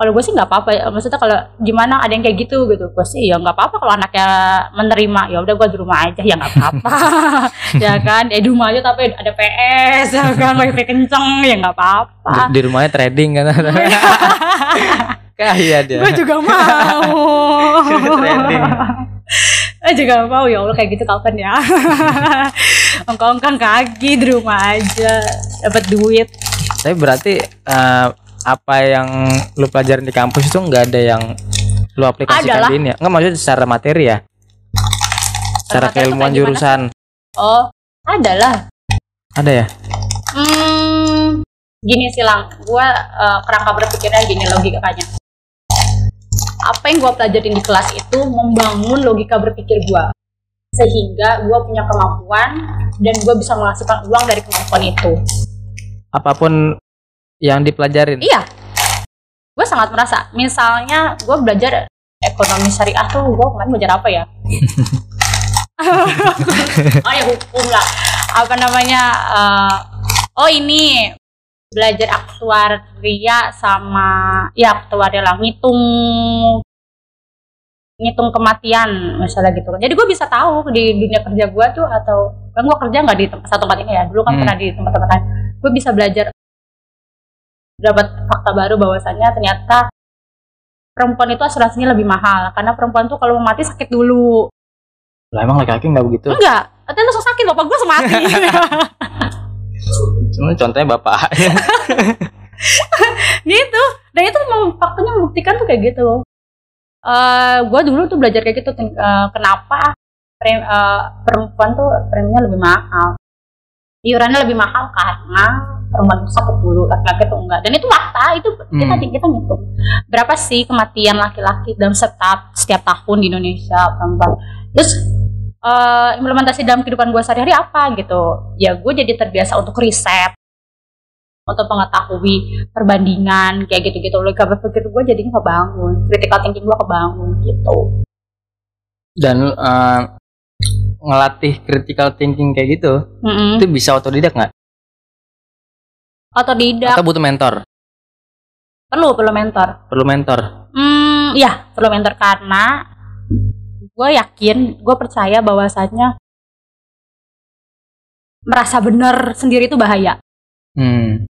Kalau gue sih nggak apa-apa ya. maksudnya kalau gimana ada yang kayak gitu gitu. Gue sih ya nggak apa-apa kalau anaknya menerima. Ya udah gue di rumah aja ya nggak apa-apa. Ya kan? Ya di rumah aja tapi ada PS ya kan? Wifi kenceng ya nggak apa-apa. Di, di rumahnya trading kan. Kaya dia. gue juga mau. Trading. gue juga mau. Ya Allah kayak gitu kapan ya ongkang-ongkang kaki di rumah aja dapat duit Tapi berarti eh, apa yang lu pelajarin di kampus itu nggak ada yang lu aplikasikan Ada lah. di ini ya? Nggak maksudnya secara materi ya? Secara materi keilmuan jurusan. oh ada lah Ada ya? Hmm, gini sih lang, gue kerangka berpikirnya gini logikanya. Apa yang gue pelajarin di kelas itu membangun logika berpikir gue, sehingga gue punya kemampuan dan gue bisa menghasilkan uang dari kemampuan itu. Apa pun yang dipelajarin. Iya, gue sangat merasa. Misalnya gue belajar ekonomi syariah tuh gue kemarin belajar apa ya? oh ya hukum lah. Apa namanya? eh, oh ini belajar aktuaria sama ya aktuaria lah ngitung ngitung kematian misalnya gitu. Jadi gue bisa tahu di dunia kerja gue tuh atau kan gue kerja nggak di tempat satu tempat ini ya. Dulu kan Hmm. pernah di tempat-tempat lain. Gue bisa belajar dapat fakta baru bahwasannya ternyata perempuan itu asuransinya lebih mahal karena perempuan tuh kalau mau mati sakit dulu Lah emang laki-laki nggak begitu? enggak katanya langsung sakit bapak gue semati Cuma contohnya bapak. gitu dan itu memang faktanya membuktikan tuh kayak gitu loh Eh gue dulu tuh belajar kayak gitu eh, kenapa pre- eh, perempuan tuh preminya lebih mahal? Iurannya lebih mahal karena perempuan itu sakit dulu laki-laki tuh enggak. Dan itu fakta itu kita Hmm. kita ngitung. Berapa sih kematian laki-laki dalam setiap setiap tahun di Indonesia perempuan? Terus eh, implementasi dalam kehidupan gue sehari-hari apa gitu? Ya gue jadi terbiasa untuk riset untuk mengetahui perbandingan kayak gitu-gitu logika berpikir gue jadinya kebangun critical thinking gue kebangun gitu Dan eh, ngelatih critical thinking kayak gitu, Mm-mm. itu bisa otodidak nggak? otodidak Atau butuh mentor? perlu perlu mentor Perlu mentor. Hmm, ya perlu mentor karena gue yakin, gue percaya bahwasannya merasa benar sendiri itu bahaya. Hmm.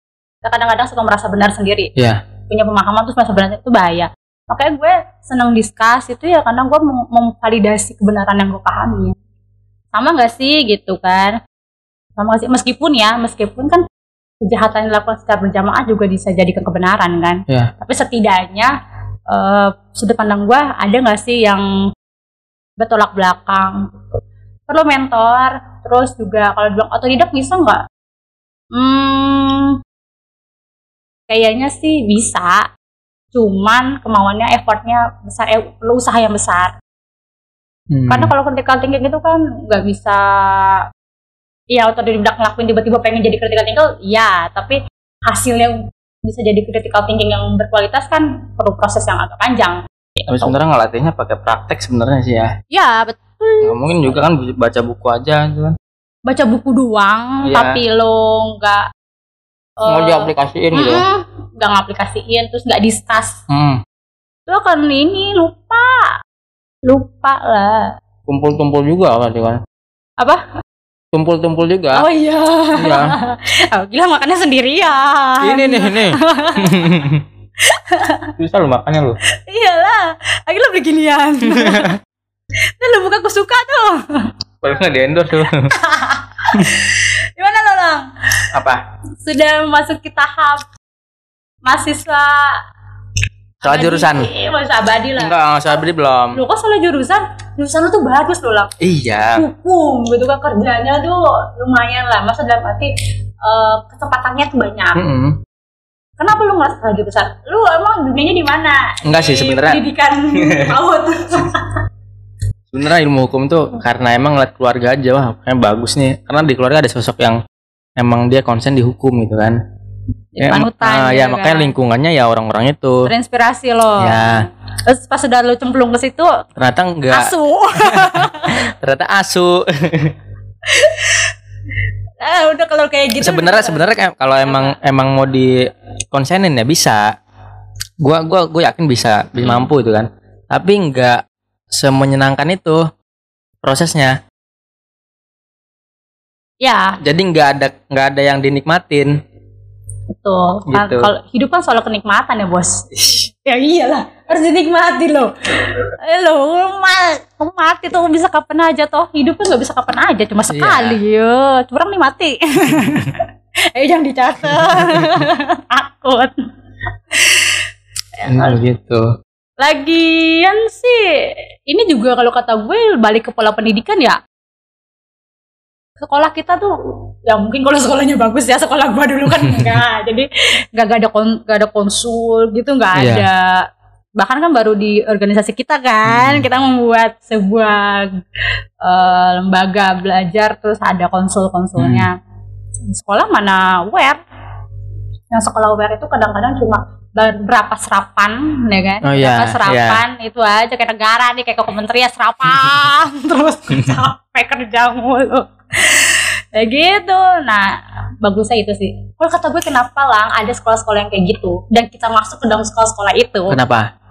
Kita kadang-kadang suka merasa benar sendiri, Ya. punya pemahaman terus merasa benar itu bahaya. Makanya gue seneng discuss itu ya karena gue mem- memvalidasi kebenaran yang gue pahami. Sama gak sih gitu kan? Sama gak sih? Meskipun ya, meskipun kan kejahatan yang dilakukan secara berjamaah juga bisa jadikan kebenaran kan? Ya. Tapi setidaknya eh, sudut pandang gue ada nggak sih yang bertolak belakang? Perlu mentor, terus juga kalau bilang otodidak bisa nggak? Hmm, kayaknya sih bisa. Cuman kemauannya, effortnya besar, eh, perlu usaha yang besar. Hmm. Karena kalau critical thinking itu kan nggak bisa Iya otodidak ngelakuin tiba-tiba pengen jadi critical thinking ya tapi hasilnya bisa jadi critical thinking yang berkualitas kan perlu proses yang agak panjang Tapi gitu. sebenarnya ngelatihnya pakai praktek sebenarnya sih ya. ya betul Nggak mungkin juga kan baca buku aja gitu kan. baca buku doang Iya. tapi lo nggak Mau eh, diaplikasiin gitu. mm-mm, nggak ngaplikasiin terus nggak discuss Hmm. lo akan ini lupa lupa lah Tumpul-tumpul juga kan kan. apa Tumpul-tumpul juga. oh iya Iya. oh, gila makannya sendirian Ini nih, ini. Bisa lu makannya lu. iyalah akhirnya beginian Tuh lu buka aku suka tuh Kalau nggak di endorse lu. gimana lo lang Apa? sudah masuk ke tahap mahasiswa Soal abadi. jurusan. Iya, mahasiswa abadi lah Enggak, usah beli belum. lu kok soal jurusan jurusan lu tuh bagus lo lang Iya. hukum gitu kan kerjanya tuh lumayan lah masa dalam arti eh, kesempatannya tuh banyak Mm-mm. kenapa lu nggak salah jurusan lu emang dunianya di mana Enggak sih, sebenarnya. pendidikan laut Sebenarnya ilmu hukum tuh karena emang ngeliat keluarga aja wah kayaknya bagus nih. Karena di keluarga ada sosok yang emang dia konsen di hukum gitu kan. Ya, panutan ah, gitu ya makanya kan. lingkungannya ya orang-orang itu. terinspirasi lo Ya, terus pas sudah lu cemplung ke situ ternyata enggak. asu Ternyata asu. eh udah kalau kayak gitu sebenarnya sebenarnya kalau emang emang mau di konsenin ya bisa. gua gua gua yakin bisa bisa Hmm. mampu itu kan tapi nggak semenyenangkan itu prosesnya Ya, jadi nggak ada nggak ada yang dinikmatin betul. Gitu. Kalau hidup kan soal kenikmatan ya, Bos. ya iyalah, harus dinikmati loh. Eh lo, mati tuh bisa kapan aja toh. Hidup kan nggak bisa kapan aja, cuma sekali ya. Curang nih mati. eh jangan dicatat. Takut. Hmm, gitu Lagian sih, ini juga kalau kata gue balik ke pola pendidikan ya. Sekolah kita tuh, ya mungkin kalau sekolahnya bagus ya sekolah gua dulu kan enggak, jadi nggak nggak ada kon, nggak ada konsul gitu nggak Iya. ada. Bahkan kan baru di organisasi kita kan, Hmm. kita membuat sebuah eh, lembaga belajar terus ada konsul-konsulnya. Sekolah mana aware? Yang sekolah aware itu kadang-kadang cuma berapa serapan, ya kan? Oh, iya, berapa serapan itu aja kayak negara nih kayak ke kementerian serapan terus capek kerja mulu. Ya gitu. Nah, bagusnya itu sih. Kalau kata gue kenapa lang ada sekolah-sekolah yang kayak gitu dan kita masuk ke dalam sekolah-sekolah itu kenapa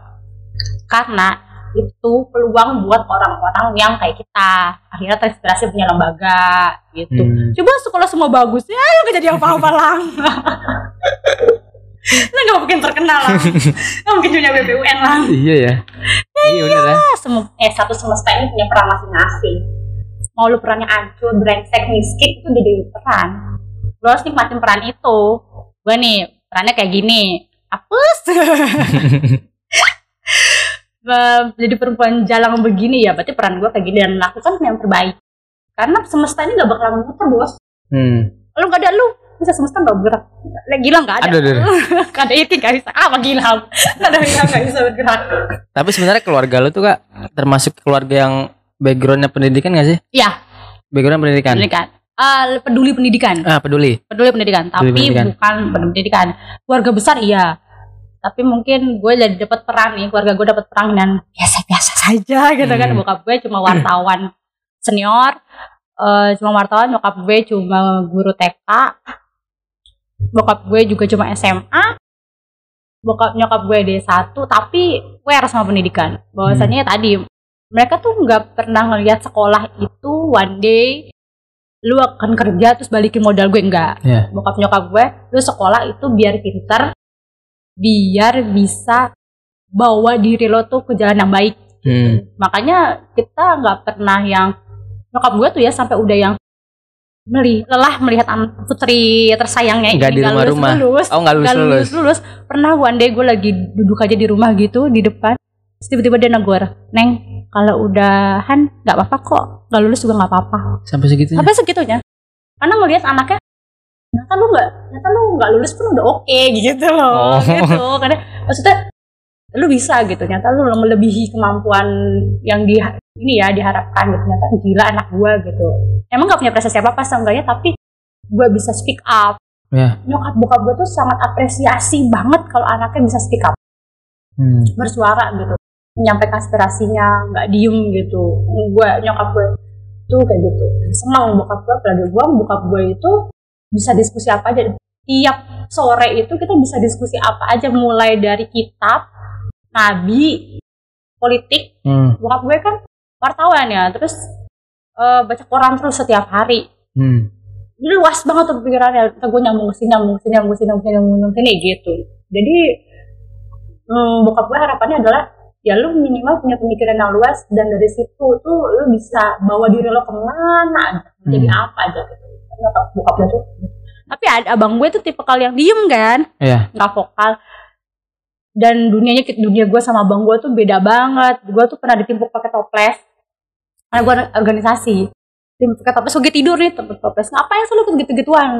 karena itu peluang buat orang-orang yang kayak kita akhirnya terinspirasi punya lembaga gitu. Hmm. Coba sekolah semua bagus ya lu gak jadi apa-apa lang. lu gak mungkin terkenal lang. Gak mungkin punya BPUN lang. iya ya iya bener ya Ah, semu- eh satu semesta ini punya peran masing-masing. Mau lu perannya ancur, brengsek, miskin itu jadi peran. Lu harus nikmatin peran itu. Gue nih perannya kayak gini. Apes. Be- jadi perempuan jalan begini ya berarti peran gue kayak gini dan melakukan yang terbaik karena semesta ini gak bakalan muter bos hmm. lu gak ada lu bisa semesta gak bergerak? Lagi gila gak ada. Aduh, aduh, aduh. gak ada itu gak bisa. Apa gila? Gak ada gila gak bisa bergerak. Tapi sebenarnya keluarga lu tuh kak termasuk keluarga yang backgroundnya pendidikan gak sih? Iya. background pendidikan? Pendidikan. Ah, peduli pendidikan. Ah peduli. Peduli pendidikan. Tapi pendidikan. bukan peduli pendidikan. Keluarga besar iya. Tapi mungkin gue jadi dapat peran nih. Keluarga gue dapat peran dan biasa-biasa saja gitu kan. Hmm. bokap gue cuma wartawan senior eh, cuma wartawan nyokap gue cuma guru TK bokap gue juga cuma SMA bokap nyokap gue D1 tapi aware sama pendidikan. Bahwasanya tadi mereka tuh nggak pernah ngelihat sekolah itu one day lu akan kerja terus balikin modal gue enggak Iya. bokap nyokap gue lu sekolah itu biar pinter biar bisa bawa diri lo tuh ke jalan yang baik. Hmm. makanya kita nggak pernah yang nyokap gue tuh ya sampai udah yang meli lelah melihat putri tersayangnya Nggak ini di nggak rumah-rumah. lulus, oh nggak lulus nggak lulus lulus lulus pernah one day gue lagi duduk aja di rumah gitu di depan. Tiba-tiba dia negor neng kalau udahan nggak apa-apa kok. Nggak lulus juga nggak apa-apa. Sampai segitunya? Sampai segitunya. Karena ngelihat anaknya ternyata lu nggak ternyata lu nggak lulus pun udah oke gitu loh Oh. gitu. Karena maksudnya lu bisa gitu. Ternyata lu melebihi kemampuan yang di ini ya diharapkan gitu. Ternyata gila anak gua gitu. Emang nggak punya prestasi apa apa seenggaknya tapi gua bisa speak up. Ya. nyokap bokap gua tuh sangat apresiasi banget kalau anaknya bisa speak up. Hmm. bersuara gitu. Menyampaikan aspirasinya nggak diem gitu. Gue nyokap gue tuh kayak gitu. Senang bokap gue apalagi gue bokap gue itu bisa diskusi apa aja. Tiap sore itu kita bisa diskusi apa aja mulai dari kitab nabi politik Hmm. bokap gue kan wartawan ya. Terus eh, baca koran terus setiap hari. Hmm. jadi luas banget tuh pikirannya. Gue nyambung ke sini nyambung ke sini nyambung ke sini nyambung ke sini nyambung ke sini gitu. Jadi hmm, bokap gue harapannya adalah ya lu minimal punya pemikiran yang luas dan dari situ tuh lu bisa bawa diri lo ke mana jadi Hmm. apa aja gitu. Bokap gue tuh. Tapi ada abang gue tuh tipe kali yang diem kan? Iya. nggak vokal dan dunianya dunia gue sama abang gue tuh beda banget. Gue tuh pernah ditimpuk pakai toples. Karena gue organisasi. Timpuk pakai toples gue tidur nih timpuk toples. Ngapain sih lu ikut gitu-gituan?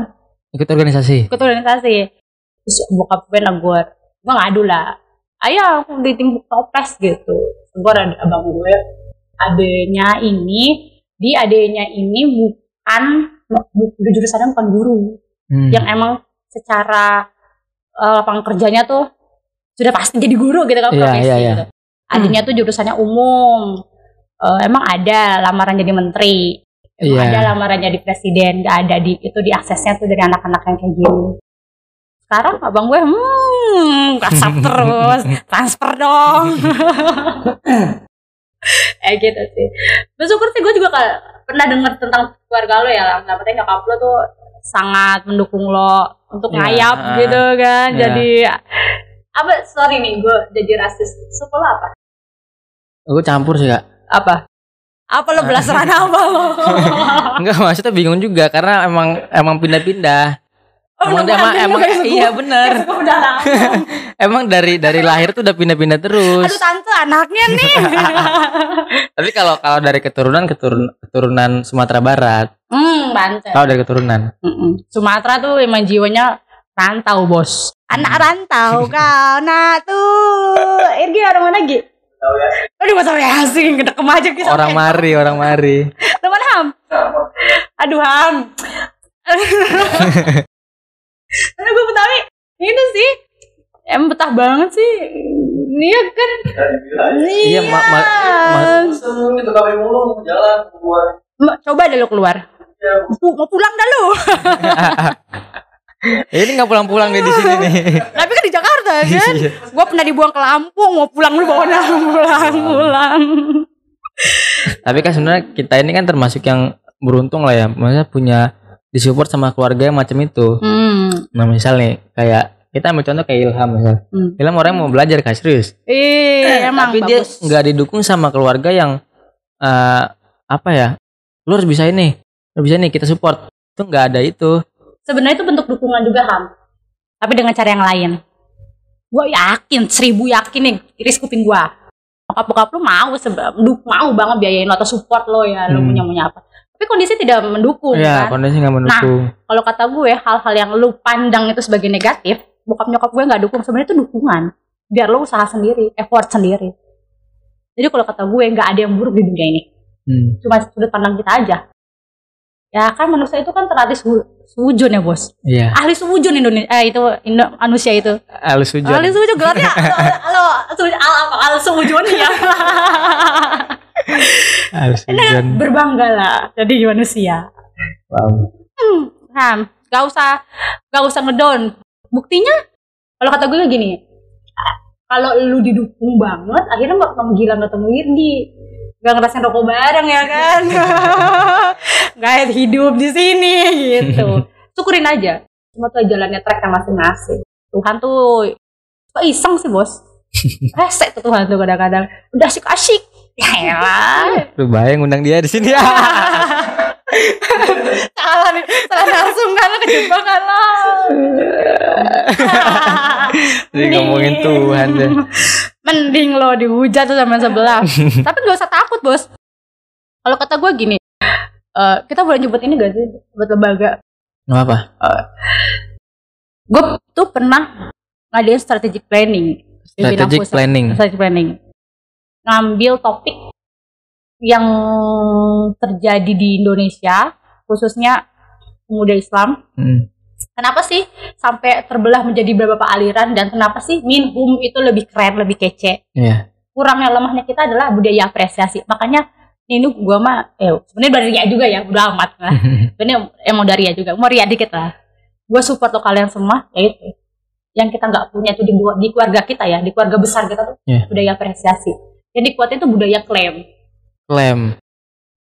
Ikut organisasi? Ikut organisasi. Terus bokap gue negor gue ngadu lah. Ayah aku ditimpuk toples gitu. Gue ada abang gue adenya ini di adenya ini bukan bu- jurusannya bukan guru. Hmm. yang emang secara eh, lapangan kerjanya tuh sudah pasti jadi guru gitu kan Iya, profesi iya, iya. gitu. Adanya tuh jurusannya umum. Eh, emang ada lamaran jadi menteri, emang Iya. ada lamaran jadi presiden, gak ada di itu diaksesnya tuh dari anak-anak yang kayak gini. Sekarang abang gue, hmm, Hmm, WhatsApp terus, transfer dong. eh gitu sih. Bersyukur sih gue juga pernah denger tentang keluarga lo ya, Lam. Dapetnya nyokap lo tuh sangat mendukung lo untuk Iya, ngayap ah, gitu kan. iya. Jadi apa sorry nih gue jadi rasis. Suku lo apa? Gue campur sih kak. Apa? Apa lo belasan apa lo? Enggak maksudnya bingung juga karena emang emang pindah-pindah. Oh, emang lu emang, emang ya, iya bener. Suku udah lama. emang dari dari lahir tuh udah pindah-pindah terus. Aduh tante anaknya nih. Tapi kalau kalau dari keturunan keturun keturunan Sumatera Barat. hmm, banten. Kalau dari keturunan. Mm-mm. Sumatera tuh emang jiwanya rantau bos. Anak rantau kau, nah tuh. Irgi orang mana Gi? Tahu ya? Aduh masa ya asing, kedekem aja kita. Orang mari, orang mari. Teman Ham. Aduh Ham. Karena gue Betawi ini sih emang betah banget sih. Iya kan? Iya, ma- ma- ma- Semua itu kami mulu jalan keluar. Ma- Coba deh lu keluar. Ya, Pu- Mau pulang dah lu. Ini nggak pulang-pulang deh di sini nih. Tapi kan di Jakarta kan. Iya. Gue pernah dibuang ke Lampung, mau pulang lu bawa nama pulang, pulang. Tapi kan sebenarnya kita ini kan termasuk yang beruntung lah ya. Maksudnya punya disupport sama keluarga yang macam itu. Hmm. Nah misal nih kayak kita ambil contoh kayak Ilham misal. Hmm. Ilham orang yang mau belajar kayak serius. Eh, emang Tapi dia bagus. nggak didukung sama keluarga yang eh, apa ya? Lu harus bisa ini, lu harus bisa ini kita support. Itu nggak ada itu. Sebenarnya itu bentuk dukungan juga Ham. Tapi dengan cara yang lain. Gue yakin, seribu yakin nih, iris kuping gue. Bokap-bokap lu mau, du- mau banget biayain lo atau support lo ya, lo Hmm. punya punya apa. Tapi kondisi tidak mendukung Iya, kan. kondisi nggak mendukung. Kalau kata gue, hal-hal yang lu pandang itu sebagai negatif, bokap nyokap gue nggak dukung. Sebenarnya itu dukungan. Biar lo usaha sendiri, effort sendiri. Jadi kalau kata gue, nggak ada yang buruk di dunia ini. Hmm. Cuma sudut pandang kita aja. Ya kan manusia itu kan terlatih su- sujun ya bos. Iya. ahli sujun Indonesia eh itu Indo- manusia itu Halus hujan. ahli sujun gelarnya halo al apa al sujun ya Halus hujan. berbanggalah jadi manusia Wow. Ham gak usah gak usah ngedown buktinya kalau kata gue gini kalau lu didukung banget akhirnya nggak kamu gila ketemu Irdi gak ngerasain rokok bareng ya kan? Gak hidup di sini gitu. Syukurin aja. Cuma tuh jalannya track masing-masing. Tuhan tuh kok iseng sih bos? Resek tuh Tuhan tuh kadang-kadang. Udah asik-asik ya elah. Lu bayang undang dia di sini. salah nih salah langsung kan kejebak kan lo. Jadi ngomongin Tuhan deh. mending lo dihujat tuh sama sebelah. Tapi gak usah takut bos. Kalau kata gue gini eh, kita boleh nyebut ini gak sih? Buat lembaga. Nggak apa? gue tuh pernah ngadain strategic planning. Strategic planning. strategic planning ngambil topik yang terjadi di Indonesia khususnya pemuda Islam. Hmm. kenapa sih sampai terbelah menjadi beberapa aliran dan kenapa sih minhum itu lebih keren lebih kece? Iya. kurangnya lemahnya kita adalah budaya apresiasi. Makanya ini gua mah eh sebenarnya dari Ria juga ya udah amat. Lah ini emang dari Ria juga mau Ria dikit lah. Gue support lo kalian semua ya itu. Yang kita nggak punya itu di, di keluarga kita ya di keluarga besar kita tuh Iya. budaya apresiasi yang dikuatin itu budaya klaim Klaim.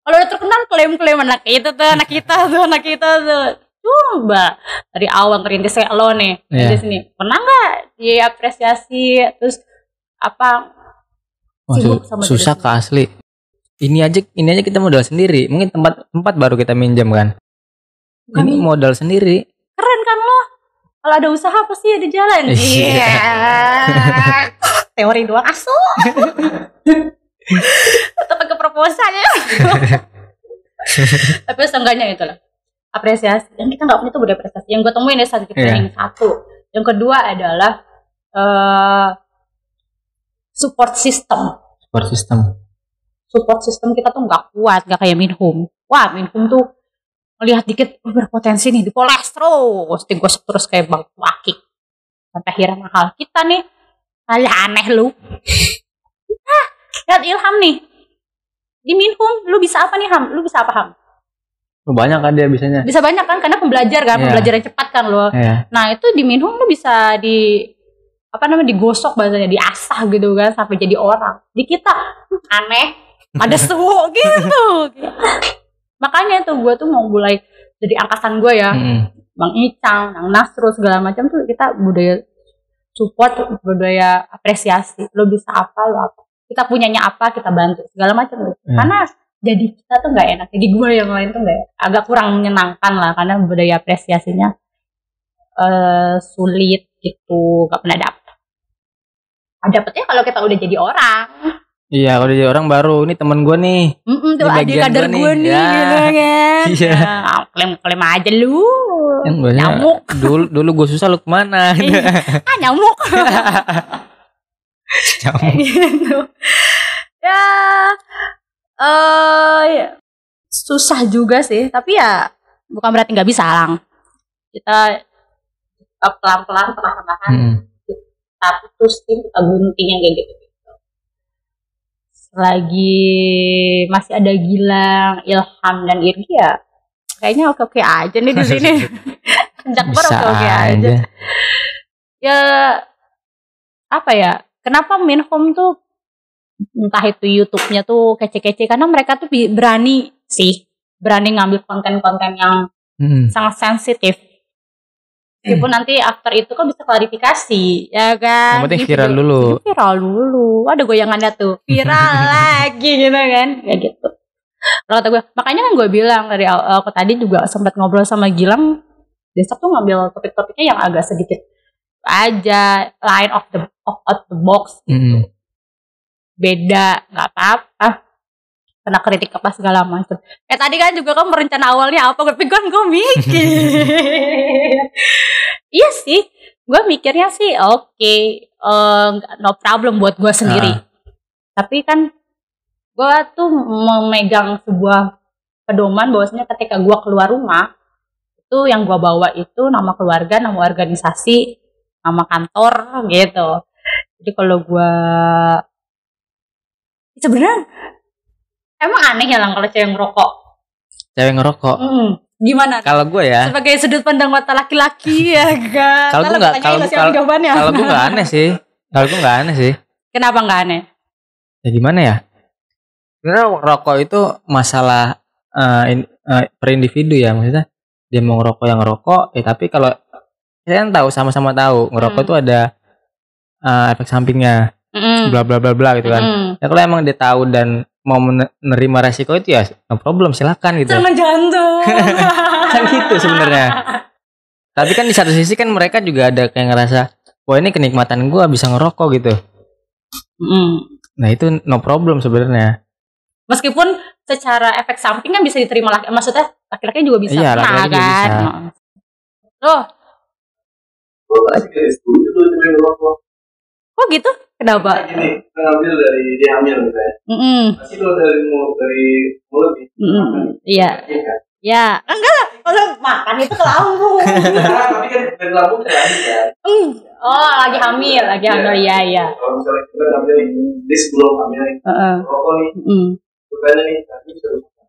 kalau udah terkenal klaim-klaim anak itu tuh anak kita tuh anak kita tuh coba dari awal ngerintis kayak lo nih Iya. di sini pernah nggak diapresiasi terus apa su- sama susah ke asli. Ini aja ini aja kita modal sendiri. Mungkin tempat tempat baru kita minjam kan. Bukan ini modal sendiri. keren kan lo kalau ada usaha pasti ada jalan Iya. iya teori doang. Asu tetap ke proposal ya tapi seenggaknya itu lah apresiasi. Yang kita nggak punya itu budaya apresiasi yang gue temuin ya saat training satu. Yang kedua adalah eh, support system. Support system. support system kita tuh nggak kuat nggak kayak Minhum. Wah Minhum tuh melihat dikit oh, berpotensi nih dipoles terus. Digosok terus kayak bang wakik sampai akhirnya mahal. Kita nih alah aneh lu ah, lihat Ilham nih di Minhum lu bisa apa nih Ham lu bisa apa Ham Oh, banyak kan dia bisanya. bisa banyak kan karena pembelajar kan Iya. pembelajar yang cepat kan lo Iya. nah itu di Minhum lu bisa di apa namanya digosok bahasanya diasah gitu kan sampai jadi orang di kita hmm, aneh ada sewu gitu makanya tuh gue tuh mau mulai dari angkatan gue ya Mm-mm. bang Icang, bang Nasrul segala macam tuh kita budaya support budaya apresiasi lo bisa apa lo apa kita punyanya apa kita bantu segala macam gitu. Ya. karena jadi kita tuh nggak enak jadi gue yang lain tuh nggak agak kurang menyenangkan lah karena budaya apresiasinya eh sulit gitu gak pernah dapet dapetnya kalau kita udah jadi orang Iya, kalau jadi orang baru ini temen gue nih. Mm-mm, tuh Ini adik bagian kader gua nih. gue nih, Ya. gitu kan Iya. Ya, klaim-klaim aja lu Kan biasanya, nyamuk Dulu dulu gue susah lu ke mana? Iya. ah nyamuk Nyamuk. gitu ya eh ya, susah juga sih tapi ya bukan berarti nggak bisa lang kita pelan-pelan perlahan-lahan Mm. kita putusin kita gunting yang kayak gitu selagi masih ada Gilang, Ilham dan Irgi ya kayaknya oke-oke aja nih di sini. Sejak ber Bisa oke-oke aja. ya apa ya kenapa Minhome tuh entah itu YouTube-nya tuh kece-kece? Karena mereka tuh berani sih berani ngambil konten-konten yang Mm. sangat sensitif. Meskipun nanti after itu kan bisa klarifikasi ya kan? Yang penting Ini viral dulu. viral dulu. Ada goyangannya tuh. Viral lagi gitu kan? Kayak gitu kalau kata gue makanya kan gue bilang dari aku tadi juga sempat ngobrol sama Gilang besok tuh ngambil topik-topiknya yang agak sedikit aja line of the of, out the box Mm. beda nggak apa-apa. Kena kritik apa segala macam. Eh tadi kan juga kan merencana awalnya apa? Tapi kan gue mikir. Iya sih gue mikirnya sih oke eh, nggak- no problem buat gue sendiri. Ah. tapi kan gue tuh memegang sebuah pedoman bahwasanya ketika gue keluar rumah itu yang gue bawa itu nama keluarga nama organisasi nama kantor gitu jadi kalau gue sebenarnya emang aneh ya lang kalau cewek ngerokok Cewek ngerokok. Hmm, gimana Kalau gue ya, sebagai sudut pandang mata laki-laki ya kan Kalau Ntar nggak- kalau- kalau gue nggak aneh sih. Kalau gue nggak aneh sih. kenapa nggak aneh Ya gimana ya? Sebenarnya rokok itu masalah eh, in- eh, per individu ya maksudnya. Dia mau ngerokok yang ngerokok, ya tapi kalau kita kan tahu sama-sama tahu ngerokok Hmm. itu ada eh, efek sampingnya, Mm-mm. bla bla bla bla gitu kan. Mm-mm. Ya kalau emang dia tahu dan mau men- menerima resiko itu ya no problem silakan gitu. Jangan jantung kan gitu sebenarnya. Tapi kan di satu sisi kan mereka juga ada kayak ngerasa, wah ini kenikmatan gua bisa ngerokok gitu. Mm. Nah itu no problem sebenarnya. Meskipun secara efek samping kan bisa diterima laki maksudnya laki-laki juga bisa Iya, kena laki-laki juga kan bisa. loh kok gitu kenapa Gini, kita ngambil dari dia hamil misalnya. Mm-mm. Pasti kalau dari mulut dari mulut nih. Mm-mm. iya Iya kan? ya enggak kalau makan itu ke lambung Nah, tapi kan dari lambung kan kan. Mm. oh lagi hamil lagi hamil iya iya Kalau misalnya kita ngambil dia sebelum hamil nih, Heeh. rokok nih, Mm. bukannya nih, tapi bisa rusak.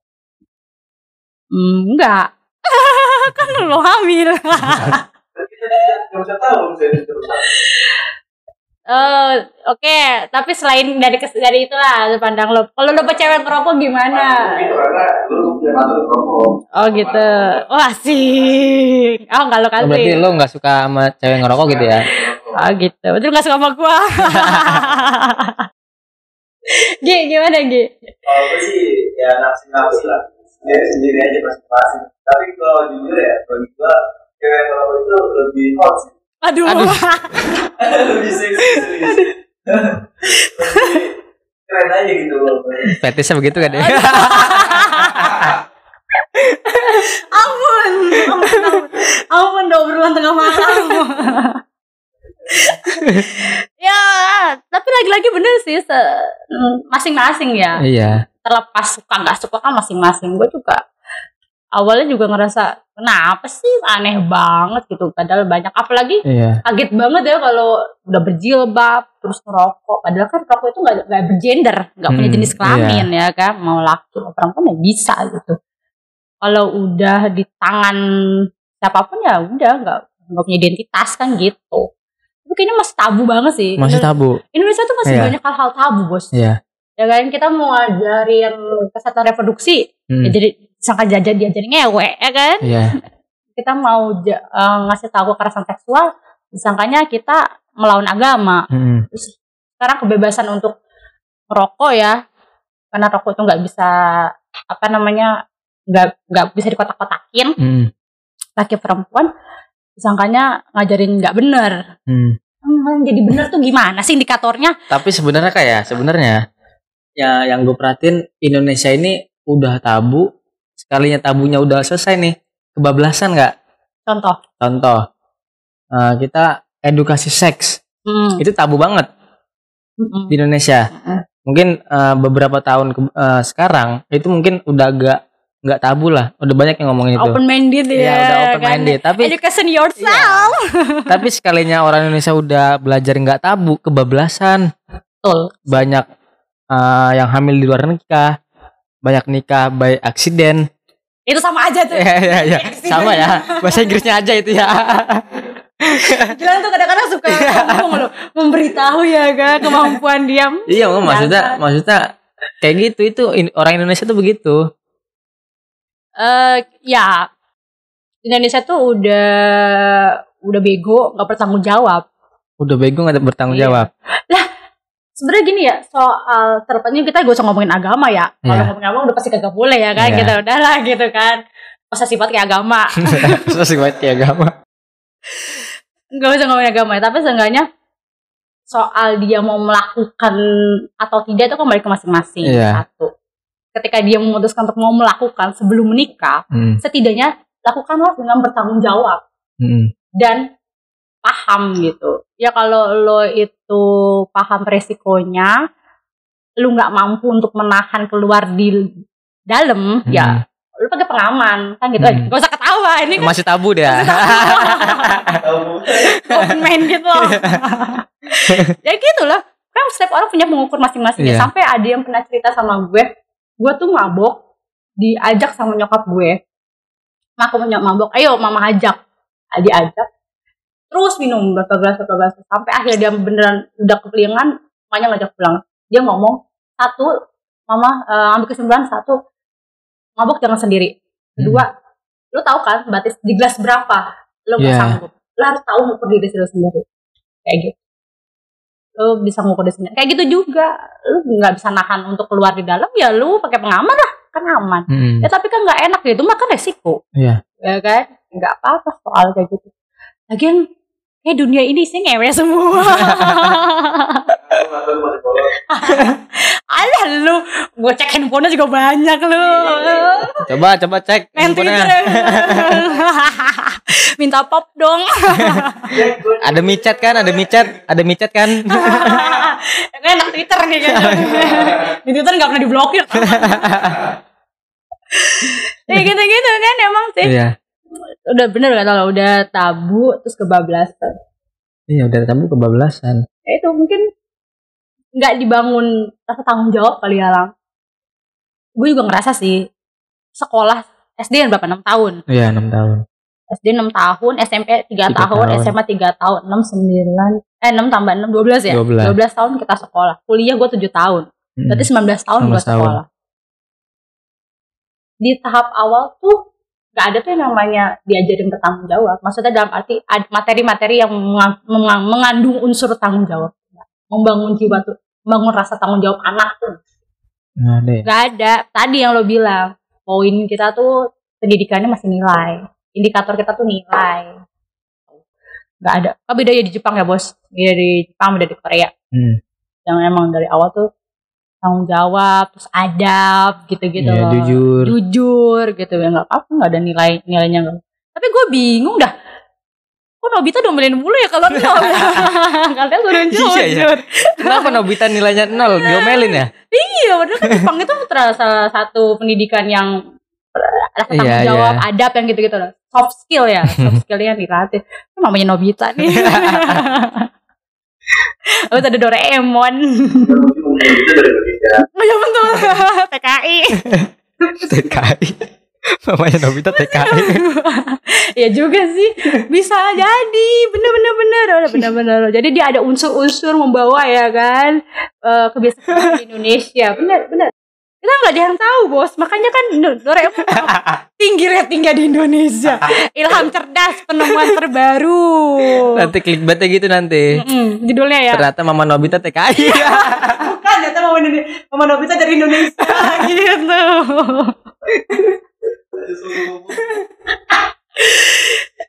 Mm, enggak kan lo hamil nggak. Eh, oke, tapi selain dari dari itulah pandang lo. Kalau lo cewek ngerokok gimana? Oh gitu. Wah asik. Oh enggak lo Oh, berarti kasih. lo nggak suka sama cewek ngerokok gitu ya? Oh gitu. Betul gak suka sama gua. Gi, gimana Gi? Kalau gue sih ya nafsi-nafsi lah. Sendiri sendiri aja masing-masing. Tapi kalau jujur ya, bagi gue cewek rokok itu lebih hot sih. Aduh. Aduh. lebih seksi keren aja gitu loh. Fetisnya begitu kan ya? ampun. Ampun, ampun. Ampun, udah obrolan tengah malam. ya, tapi lagi-lagi bener sih masing-masing ya. iya. terlepas suka nggak suka kan masing-masing. Gue juga awalnya juga ngerasa kenapa sih aneh banget gitu. Padahal banyak apalagi Iya. kaget banget ya kalau udah berjilbab terus ngerokok. Padahal kan rokok itu nggak nggak bergender nggak punya Hmm, jenis kelamin ya kan. Mau laki mau perempuan ya bisa gitu. Kalau udah di tangan siapa pun ya udah nggak nggak punya identitas kan gitu kayaknya masih tabu banget sih. Masih tabu. Indonesia tuh masih Iya. banyak hal-hal tabu, Bos. Iya. Ya kan kita mau ngajarin kesehatan reproduksi, Hmm. ya jadi disangka jajan diajarin ngewe, ya kan? Iya. Kita mau eh, ngasih tahu kekerasan seksual, disangkanya kita melawan agama. Hmm. Sekarang kebebasan untuk merokok ya, karena rokok itu nggak bisa apa namanya nggak nggak bisa dikotak-kotakin Hmm. laki perempuan, disangkanya ngajarin nggak bener. Hmm. Hmm, jadi bener tuh gimana sih indikatornya? Tapi sebenarnya kayak sebenarnya ya yang gue perhatiin Indonesia ini udah tabu sekalinya tabunya udah selesai nih kebablasan nggak Contoh. contoh eh, kita edukasi seks Hmm. itu tabu banget Mm-mm. di Indonesia Mm. mungkin eh, beberapa tahun ke- eh, sekarang itu mungkin udah agak nggak tabu lah. Udah banyak yang ngomongin itu. Open minded ya. Iya, udah open kan? minded tapi Education yourself. tapi sekalinya orang Indonesia udah belajar nggak tabu kebablasan. Betul. banyak eh, yang hamil di luar nikah. Banyak nikah by accident. Itu sama aja tuh. ya ya ya sama ya. Bahasa Inggrisnya aja itu ya. Gilang tuh kadang-kadang suka ngomong loh, memberitahu ya kan kemampuan diam. iya maksudnya maksudnya kayak gitu. Itu orang Indonesia tuh begitu Eh ya Indonesia tuh udah udah bego, nggak bertanggung jawab. udah bego nggak bertanggung Iya. jawab Sebenarnya gini ya, soal terpenting kita gak usah ngomongin agama ya. Kalau Iya. ngomongin agama udah pasti kagak boleh ya kan, Iya. kita udahlah gitu kan. Masa sifat kayak agama. terus banget kayak agama Gak usah ngomongin agama ya, tapi seenggaknya soal dia mau melakukan atau tidak itu kembali ke masing-masing. Iya. Satu. Ketika dia memutuskan untuk mau melakukan sebelum menikah, Hmm, setidaknya lakukanlah dengan bertanggung jawab hmm, dan paham gitu. Ya kalau lo itu paham resikonya, lu nggak mampu untuk menahan keluar di dalam, hmm. ya lu pakai pengaman kan gitu. Hmm. Gak usah ketawa ini kan masih tabu deh open mind gitu loh. ya gitu lah. Kan setiap orang punya pengukur masing-masing. ya. Iya. Sampai ada yang pernah cerita sama gue, gue tuh mabok, diajak sama nyokap gue. Nah, aku punya mabok, ayo mama ajak. Ah, Diajak. Terus minum berapa gelas, berapa gelas. Sampai akhirnya dia beneran udah kepelingan, makanya ngajak pulang. Dia ngomong, satu, mama eh, ambil kesimpulan, satu, mabok jangan sendiri. Kedua, lu tahu kan batas di gelas berapa? Lu nggak Iya. sanggup. Lu harus tahu ngukur diri lu sendiri. Kayak gitu. Lu bisa ngukur diri sendiri. Kayak gitu juga. Lu nggak bisa nahan untuk keluar di dalam, ya lu pakai pengaman lah. Kan aman. Hmm, Ya tapi kan nggak enak gitu, mah kan resiko. Iya. Ya kan? Nggak apa-apa soal kayak gitu. Lagian, kayak dunia ini sih ngewe semua. Alah lu, gue cek handphonenya juga banyak lu. coba coba cek handphonenya. Minta pop dong. Ada micet kan ada micet ada micet kan Kayak enak Twitter nih kan. Di Twitter nggak pernah diblokir. ya gitu-gitu kan emang sih. iya Udah bener gak tau udah tabu terus kebablasan. iya udah tabu kebablasan Ya itu mungkin nggak dibangun rasa tanggung jawab kali ya lang. Gue juga ngerasa sih sekolah SD yang berapa 6 tahun. iya enam tahun SD 6 tahun, SMP 3 Tiga tahun, tahun. SMA 3 tahun, 6 9 eh 6 tambah 6 12 ya? 12. 12 tahun kita sekolah. Kuliah gue 7 tahun. Hmm. Berarti 19 tahun 19 gue tahun. sekolah. Di tahap awal tuh gak ada tuh yang namanya diajarin bertanggung jawab. Maksudnya dalam arti materi-materi yang menga- menga- mengandung unsur tanggung jawab. Membangun jiwa tuh, membangun rasa tanggung jawab anak tuh. Nggak ada ya? Gak ada. Tadi yang lo bilang, poin kita tuh pendidikannya masih nilai. Indikator kita tuh nilai. Gak ada. Kan beda ya di Jepang ya bos. Beda di Jepang, beda di Korea. Hmm. Yang emang dari awal tuh tanggung jawab, terus adab gitu-gitu Iya, loh. jujur. Jujur gitu ya nggak apa-apa nggak ada nilai nilainya nggak. Tapi gue bingung dah. Kok Nobita domelin mulu ya kalau nol ya? Kalian suruh Iya, jujur. iya. Kenapa Nobita nilainya nol? Diomelin ya? Iya, padahal kan Jepang itu terasa salah satu pendidikan yang rasa tanggung Iya, jawab, iya. adab yang gitu-gitu loh. Soft skill ya, soft skillnya dilatih. Itu namanya Nobita nih. Oh, ada Doraemon. Mungkin itu dari Indonesia. Oh iya betul. TKI. TKI. Mamanya Nobita TKI. ya juga sih bisa jadi bener bener bener bener bener jadi dia ada unsur-unsur membawa ya kan eh, kebiasaan di Indonesia bener bener kita nggak ada yang tahu bos. Makanya kan Do- Doraemon tinggi ratingnya di Indonesia. Ilham cerdas penemuan terbaru. Nanti clickbaitnya gitu nanti. Mm-mm, judulnya ya. Ternyata Mama Nobita TKI. bukan ternyata mama mama Nobita dari Indonesia. Gitu.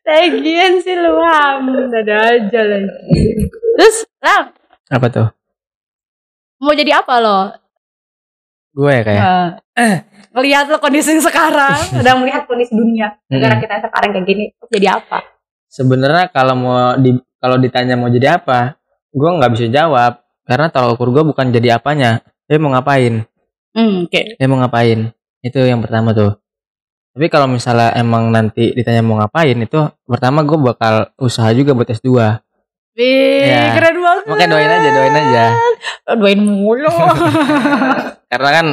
Lagian sih lu ham ada aja lagi. Terus Lam? Apa tuh? mau jadi apa lo Gue ya kayak. Eh, ngelihat lo kondisi sekarang udah melihat kondisi dunia negara kita sekarang kayak gini jadi apa Sebenarnya kalau mau di kalau ditanya mau jadi apa, gue nggak bisa jawab karena tolak ukur gue bukan jadi apanya, dia mau ngapain, hmm, oke dia mau ngapain. Itu yang pertama tuh. Tapi kalau misalnya emang nanti ditanya mau ngapain itu pertama gue bakal usaha juga buat S2. Wih, Ya. keren banget. Makanya doain aja, doain aja. Oh, doain mulu. Karena kan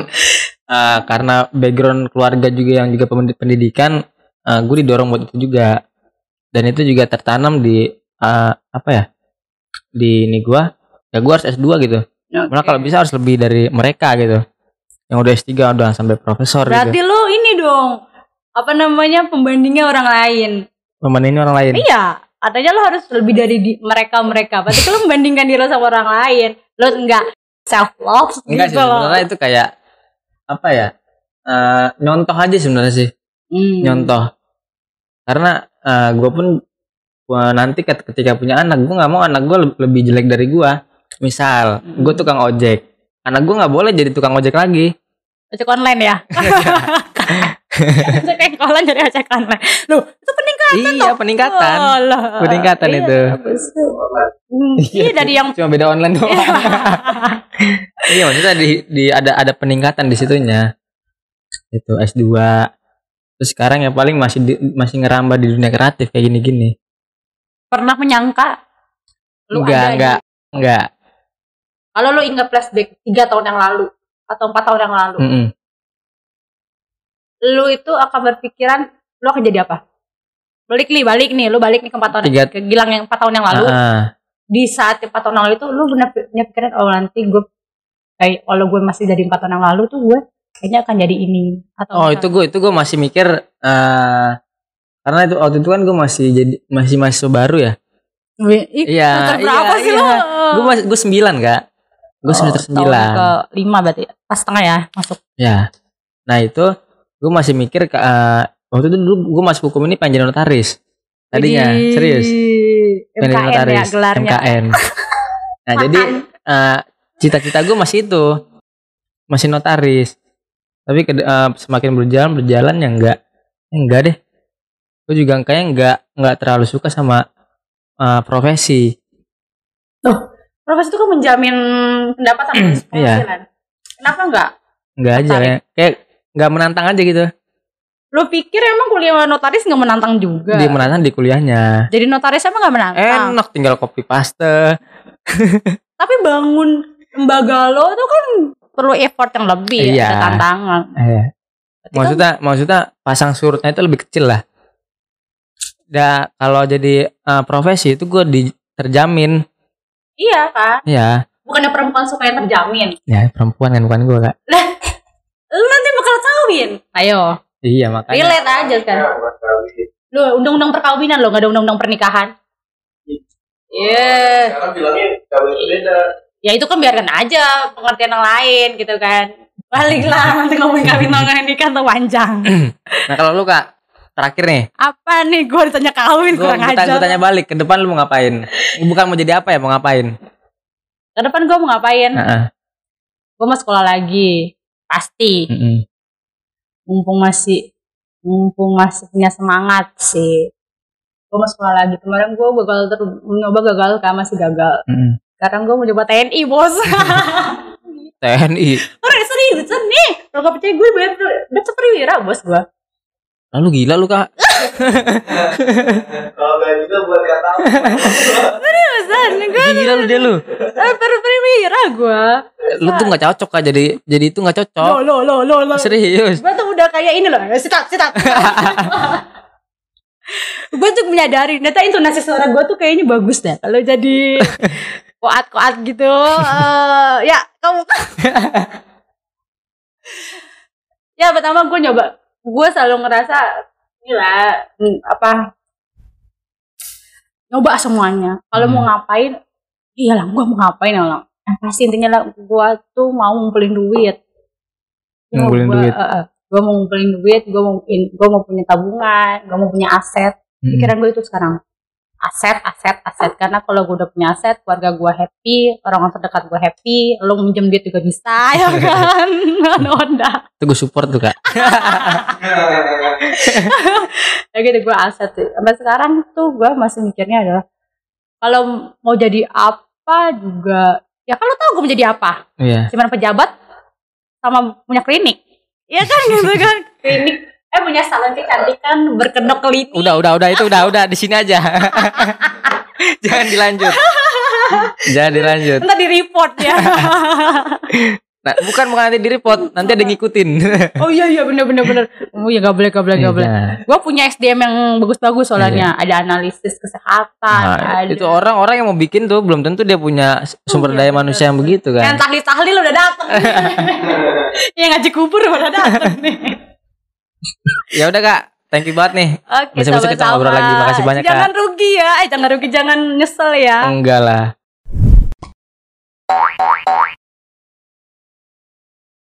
eh, karena background keluarga juga yang juga pendidikan, gue didorong buat itu juga. Dan itu juga tertanam di eh, apa ya? Di ini gua, ya gua harus S2 gitu. Malah kalau bisa harus lebih dari mereka gitu. Yang udah S3 udah sampai profesor Berarti gitu. lu ini dong. Apa namanya pembandingnya orang lain. Membandingin orang lain. Iya, katanya lo harus lebih dari di, mereka-mereka. Berarti lo membandingkan diri sama orang lain. Lo enggak self love Enggak sih gitu sebenarnya itu kayak apa ya? eh, nyontoh aja sebenarnya sih. Hmm. nyontoh karena eh, gue pun gua nanti ket- ketika punya anak gue nggak mau anak gue lebih jelek dari gue misal Mm. gue tukang ojek anak gue nggak boleh jadi tukang ojek lagi Ojek online ya. ojek online jadi ojek online. Loh, itu peningkatan iya peningkatan. Oh. Peningkatan Iya, itu. Hmm, Iya dari yang cuma beda online doang. Iya. Maksudnya di, di ada ada peningkatan di situnya. Itu S2 terus sekarang ya paling masih di- masih ngerambah di dunia kreatif kayak gini-gini. Pernah menyangka? Lu enggak ada enggak. Enggak. Kalau lu ingat flashback tiga tahun yang lalu atau empat tahun yang lalu. Mm-mm. Lu itu akan berpikiran lu akan jadi apa balik nih balik nih lu balik nih ke empat tahun Tiga- ke Gilang yang empat tahun yang lalu Ah, di saat empat tahun yang lalu itu lu benar punya pikiran oh nanti gue kayak kalau gue masih jadi empat tahun yang lalu tuh gue kayaknya akan jadi ini atau Oh itu gue itu gue masih mikir eh karena itu waktu itu kan gue masih jadi masih mahasiswa baru ya. Iya, semester berapa iya, sih iya. lu Gue masih gue sembilan kak. Gue semester tahun sembilan. ke lima berarti pas setengah ya masuk Ya. Nah itu gue masih mikir ke eh, waktu itu dulu gue masuk hukum ini pengen jadi notaris. Tadinya Widih. serius. Pengen jadi MKN ya notaris. gelarnya MKN. Nah jadi eh, cita-cita gue masih itu masih notaris. Tapi ke, eh, semakin berjalan berjalan ya enggak ya enggak deh. Gue juga kayaknya enggak enggak terlalu suka sama eh, profesi. Profesi itu kan menjamin pendapatan dan Iya. penghasilan. Kenapa enggak? Enggak aja kayak kayak enggak menantang aja gitu. Lu pikir emang kuliah notaris nggak menantang juga? Dia menantang di kuliahnya. Jadi notaris emang nggak menantang. Enak tinggal copy paste. Tapi bangun lembaga lo itu kan perlu effort yang lebih Iya. ya, ada tantangan. Berarti kan- maksudnya maksudnya pasang surutnya itu lebih kecil lah. Da kalau jadi eh, profesi itu gue di terjamin. iya kan? Ya, Bukannya perempuan suka yang terjamin. ya perempuan kan bukan gue kak. Bakal kawin. Ayo, Iya makanya. relate aja kan. Lu undang-undang perkawinan lo, nggak ada undang-undang pernikahan. Iya. Sekarang bilangnya kawin itu beda. Ya itu kan biarkan aja pengertian yang lain gitu kan. Balik lah nanti ngomongin kawin ngomongin nikah tuh panjang. Nah kalau lu kak terakhir nih, Apa nih gue ditanya kawin gue kurang tanya, ajar. gua tanya balik ke depan lu mau ngapain? Bukan mau jadi apa ya mau ngapain? Ke depan gue mau ngapain? Heeh. Gue mau sekolah lagi. Pasti. Mm-mm. Mumpung masih mumpung masih punya semangat sih. Gue mau sekolah lagi. Kemarin gue gagal terus nyoba gagal kan masih gagal. Mm-mm. sekarang gue mau coba TNI bos. TNI. orang seriusan nih. Kalau gak percaya gue bayar dapat perwira bos gue Lalu gila lu kak. Kalau nggak juga buat nggak tahu. seriusan gue Gila lu dia lu. perwira gue Lu tuh nggak cocok kak jadi jadi itu nggak lo cocok. lo lo lo lo Serius. gue tuh udah kayak ini loh sitat sitat gue tuh menyadari ternyata intonasi suara gue tuh kayaknya bagus deh kalau jadi koat koat gitu eh, ya kamu ya pertama gue nyoba gue selalu ngerasa gila hmm, apa nyoba semuanya kalau mau Hmm. ngapain iya lah gue mau ngapain ya lah Yang pasti intinya lah gue tuh mau ngumpulin duit Ngumpulin duit. gue mau ngumpulin duit gue mau gue mau punya tabungan gue mau punya aset Mm-mm. pikiran gue itu sekarang aset aset aset karena kalau gue udah punya aset keluarga gue happy orang-orang terdekat gue happy lo minjem duit juga bisa ya kan Honda Itu gue support tuh kak. ya gitu gue aset tuh. sampai sekarang tuh gue masih mikirnya adalah kalau mau jadi apa juga ya kalau tahu gue mau jadi apa Iya. cuman pejabat sama punya klinik Iya kan gitu kan klinik eh punya salon kecantikan berkedok klinik Udah udah udah itu udah udah di sini aja. Jangan dilanjut. Jangan dilanjut. Ntar di report ya Nah, bukan bukan nanti di report, nanti ada yang ngikutin. oh iya iya bener bener bener oh iya gak boleh gak boleh gak boleh Iya. gue punya SDM yang bagus-bagus soalnya ada analisis kesehatan Nah, ada itu orang-orang yang mau bikin tuh belum tentu dia punya sumber iya, daya bener. manusia yang begitu yang kan. tahlil tahlil udah dateng yang ngaji kubur udah dateng nih Ya udah kak, thank you banget nih. oke Besok-besok kita sama-sama. ngobrol lagi. Makasih banyak, Kak. jangan rugi ya eh jangan rugi jangan nyesel ya Enggak lah.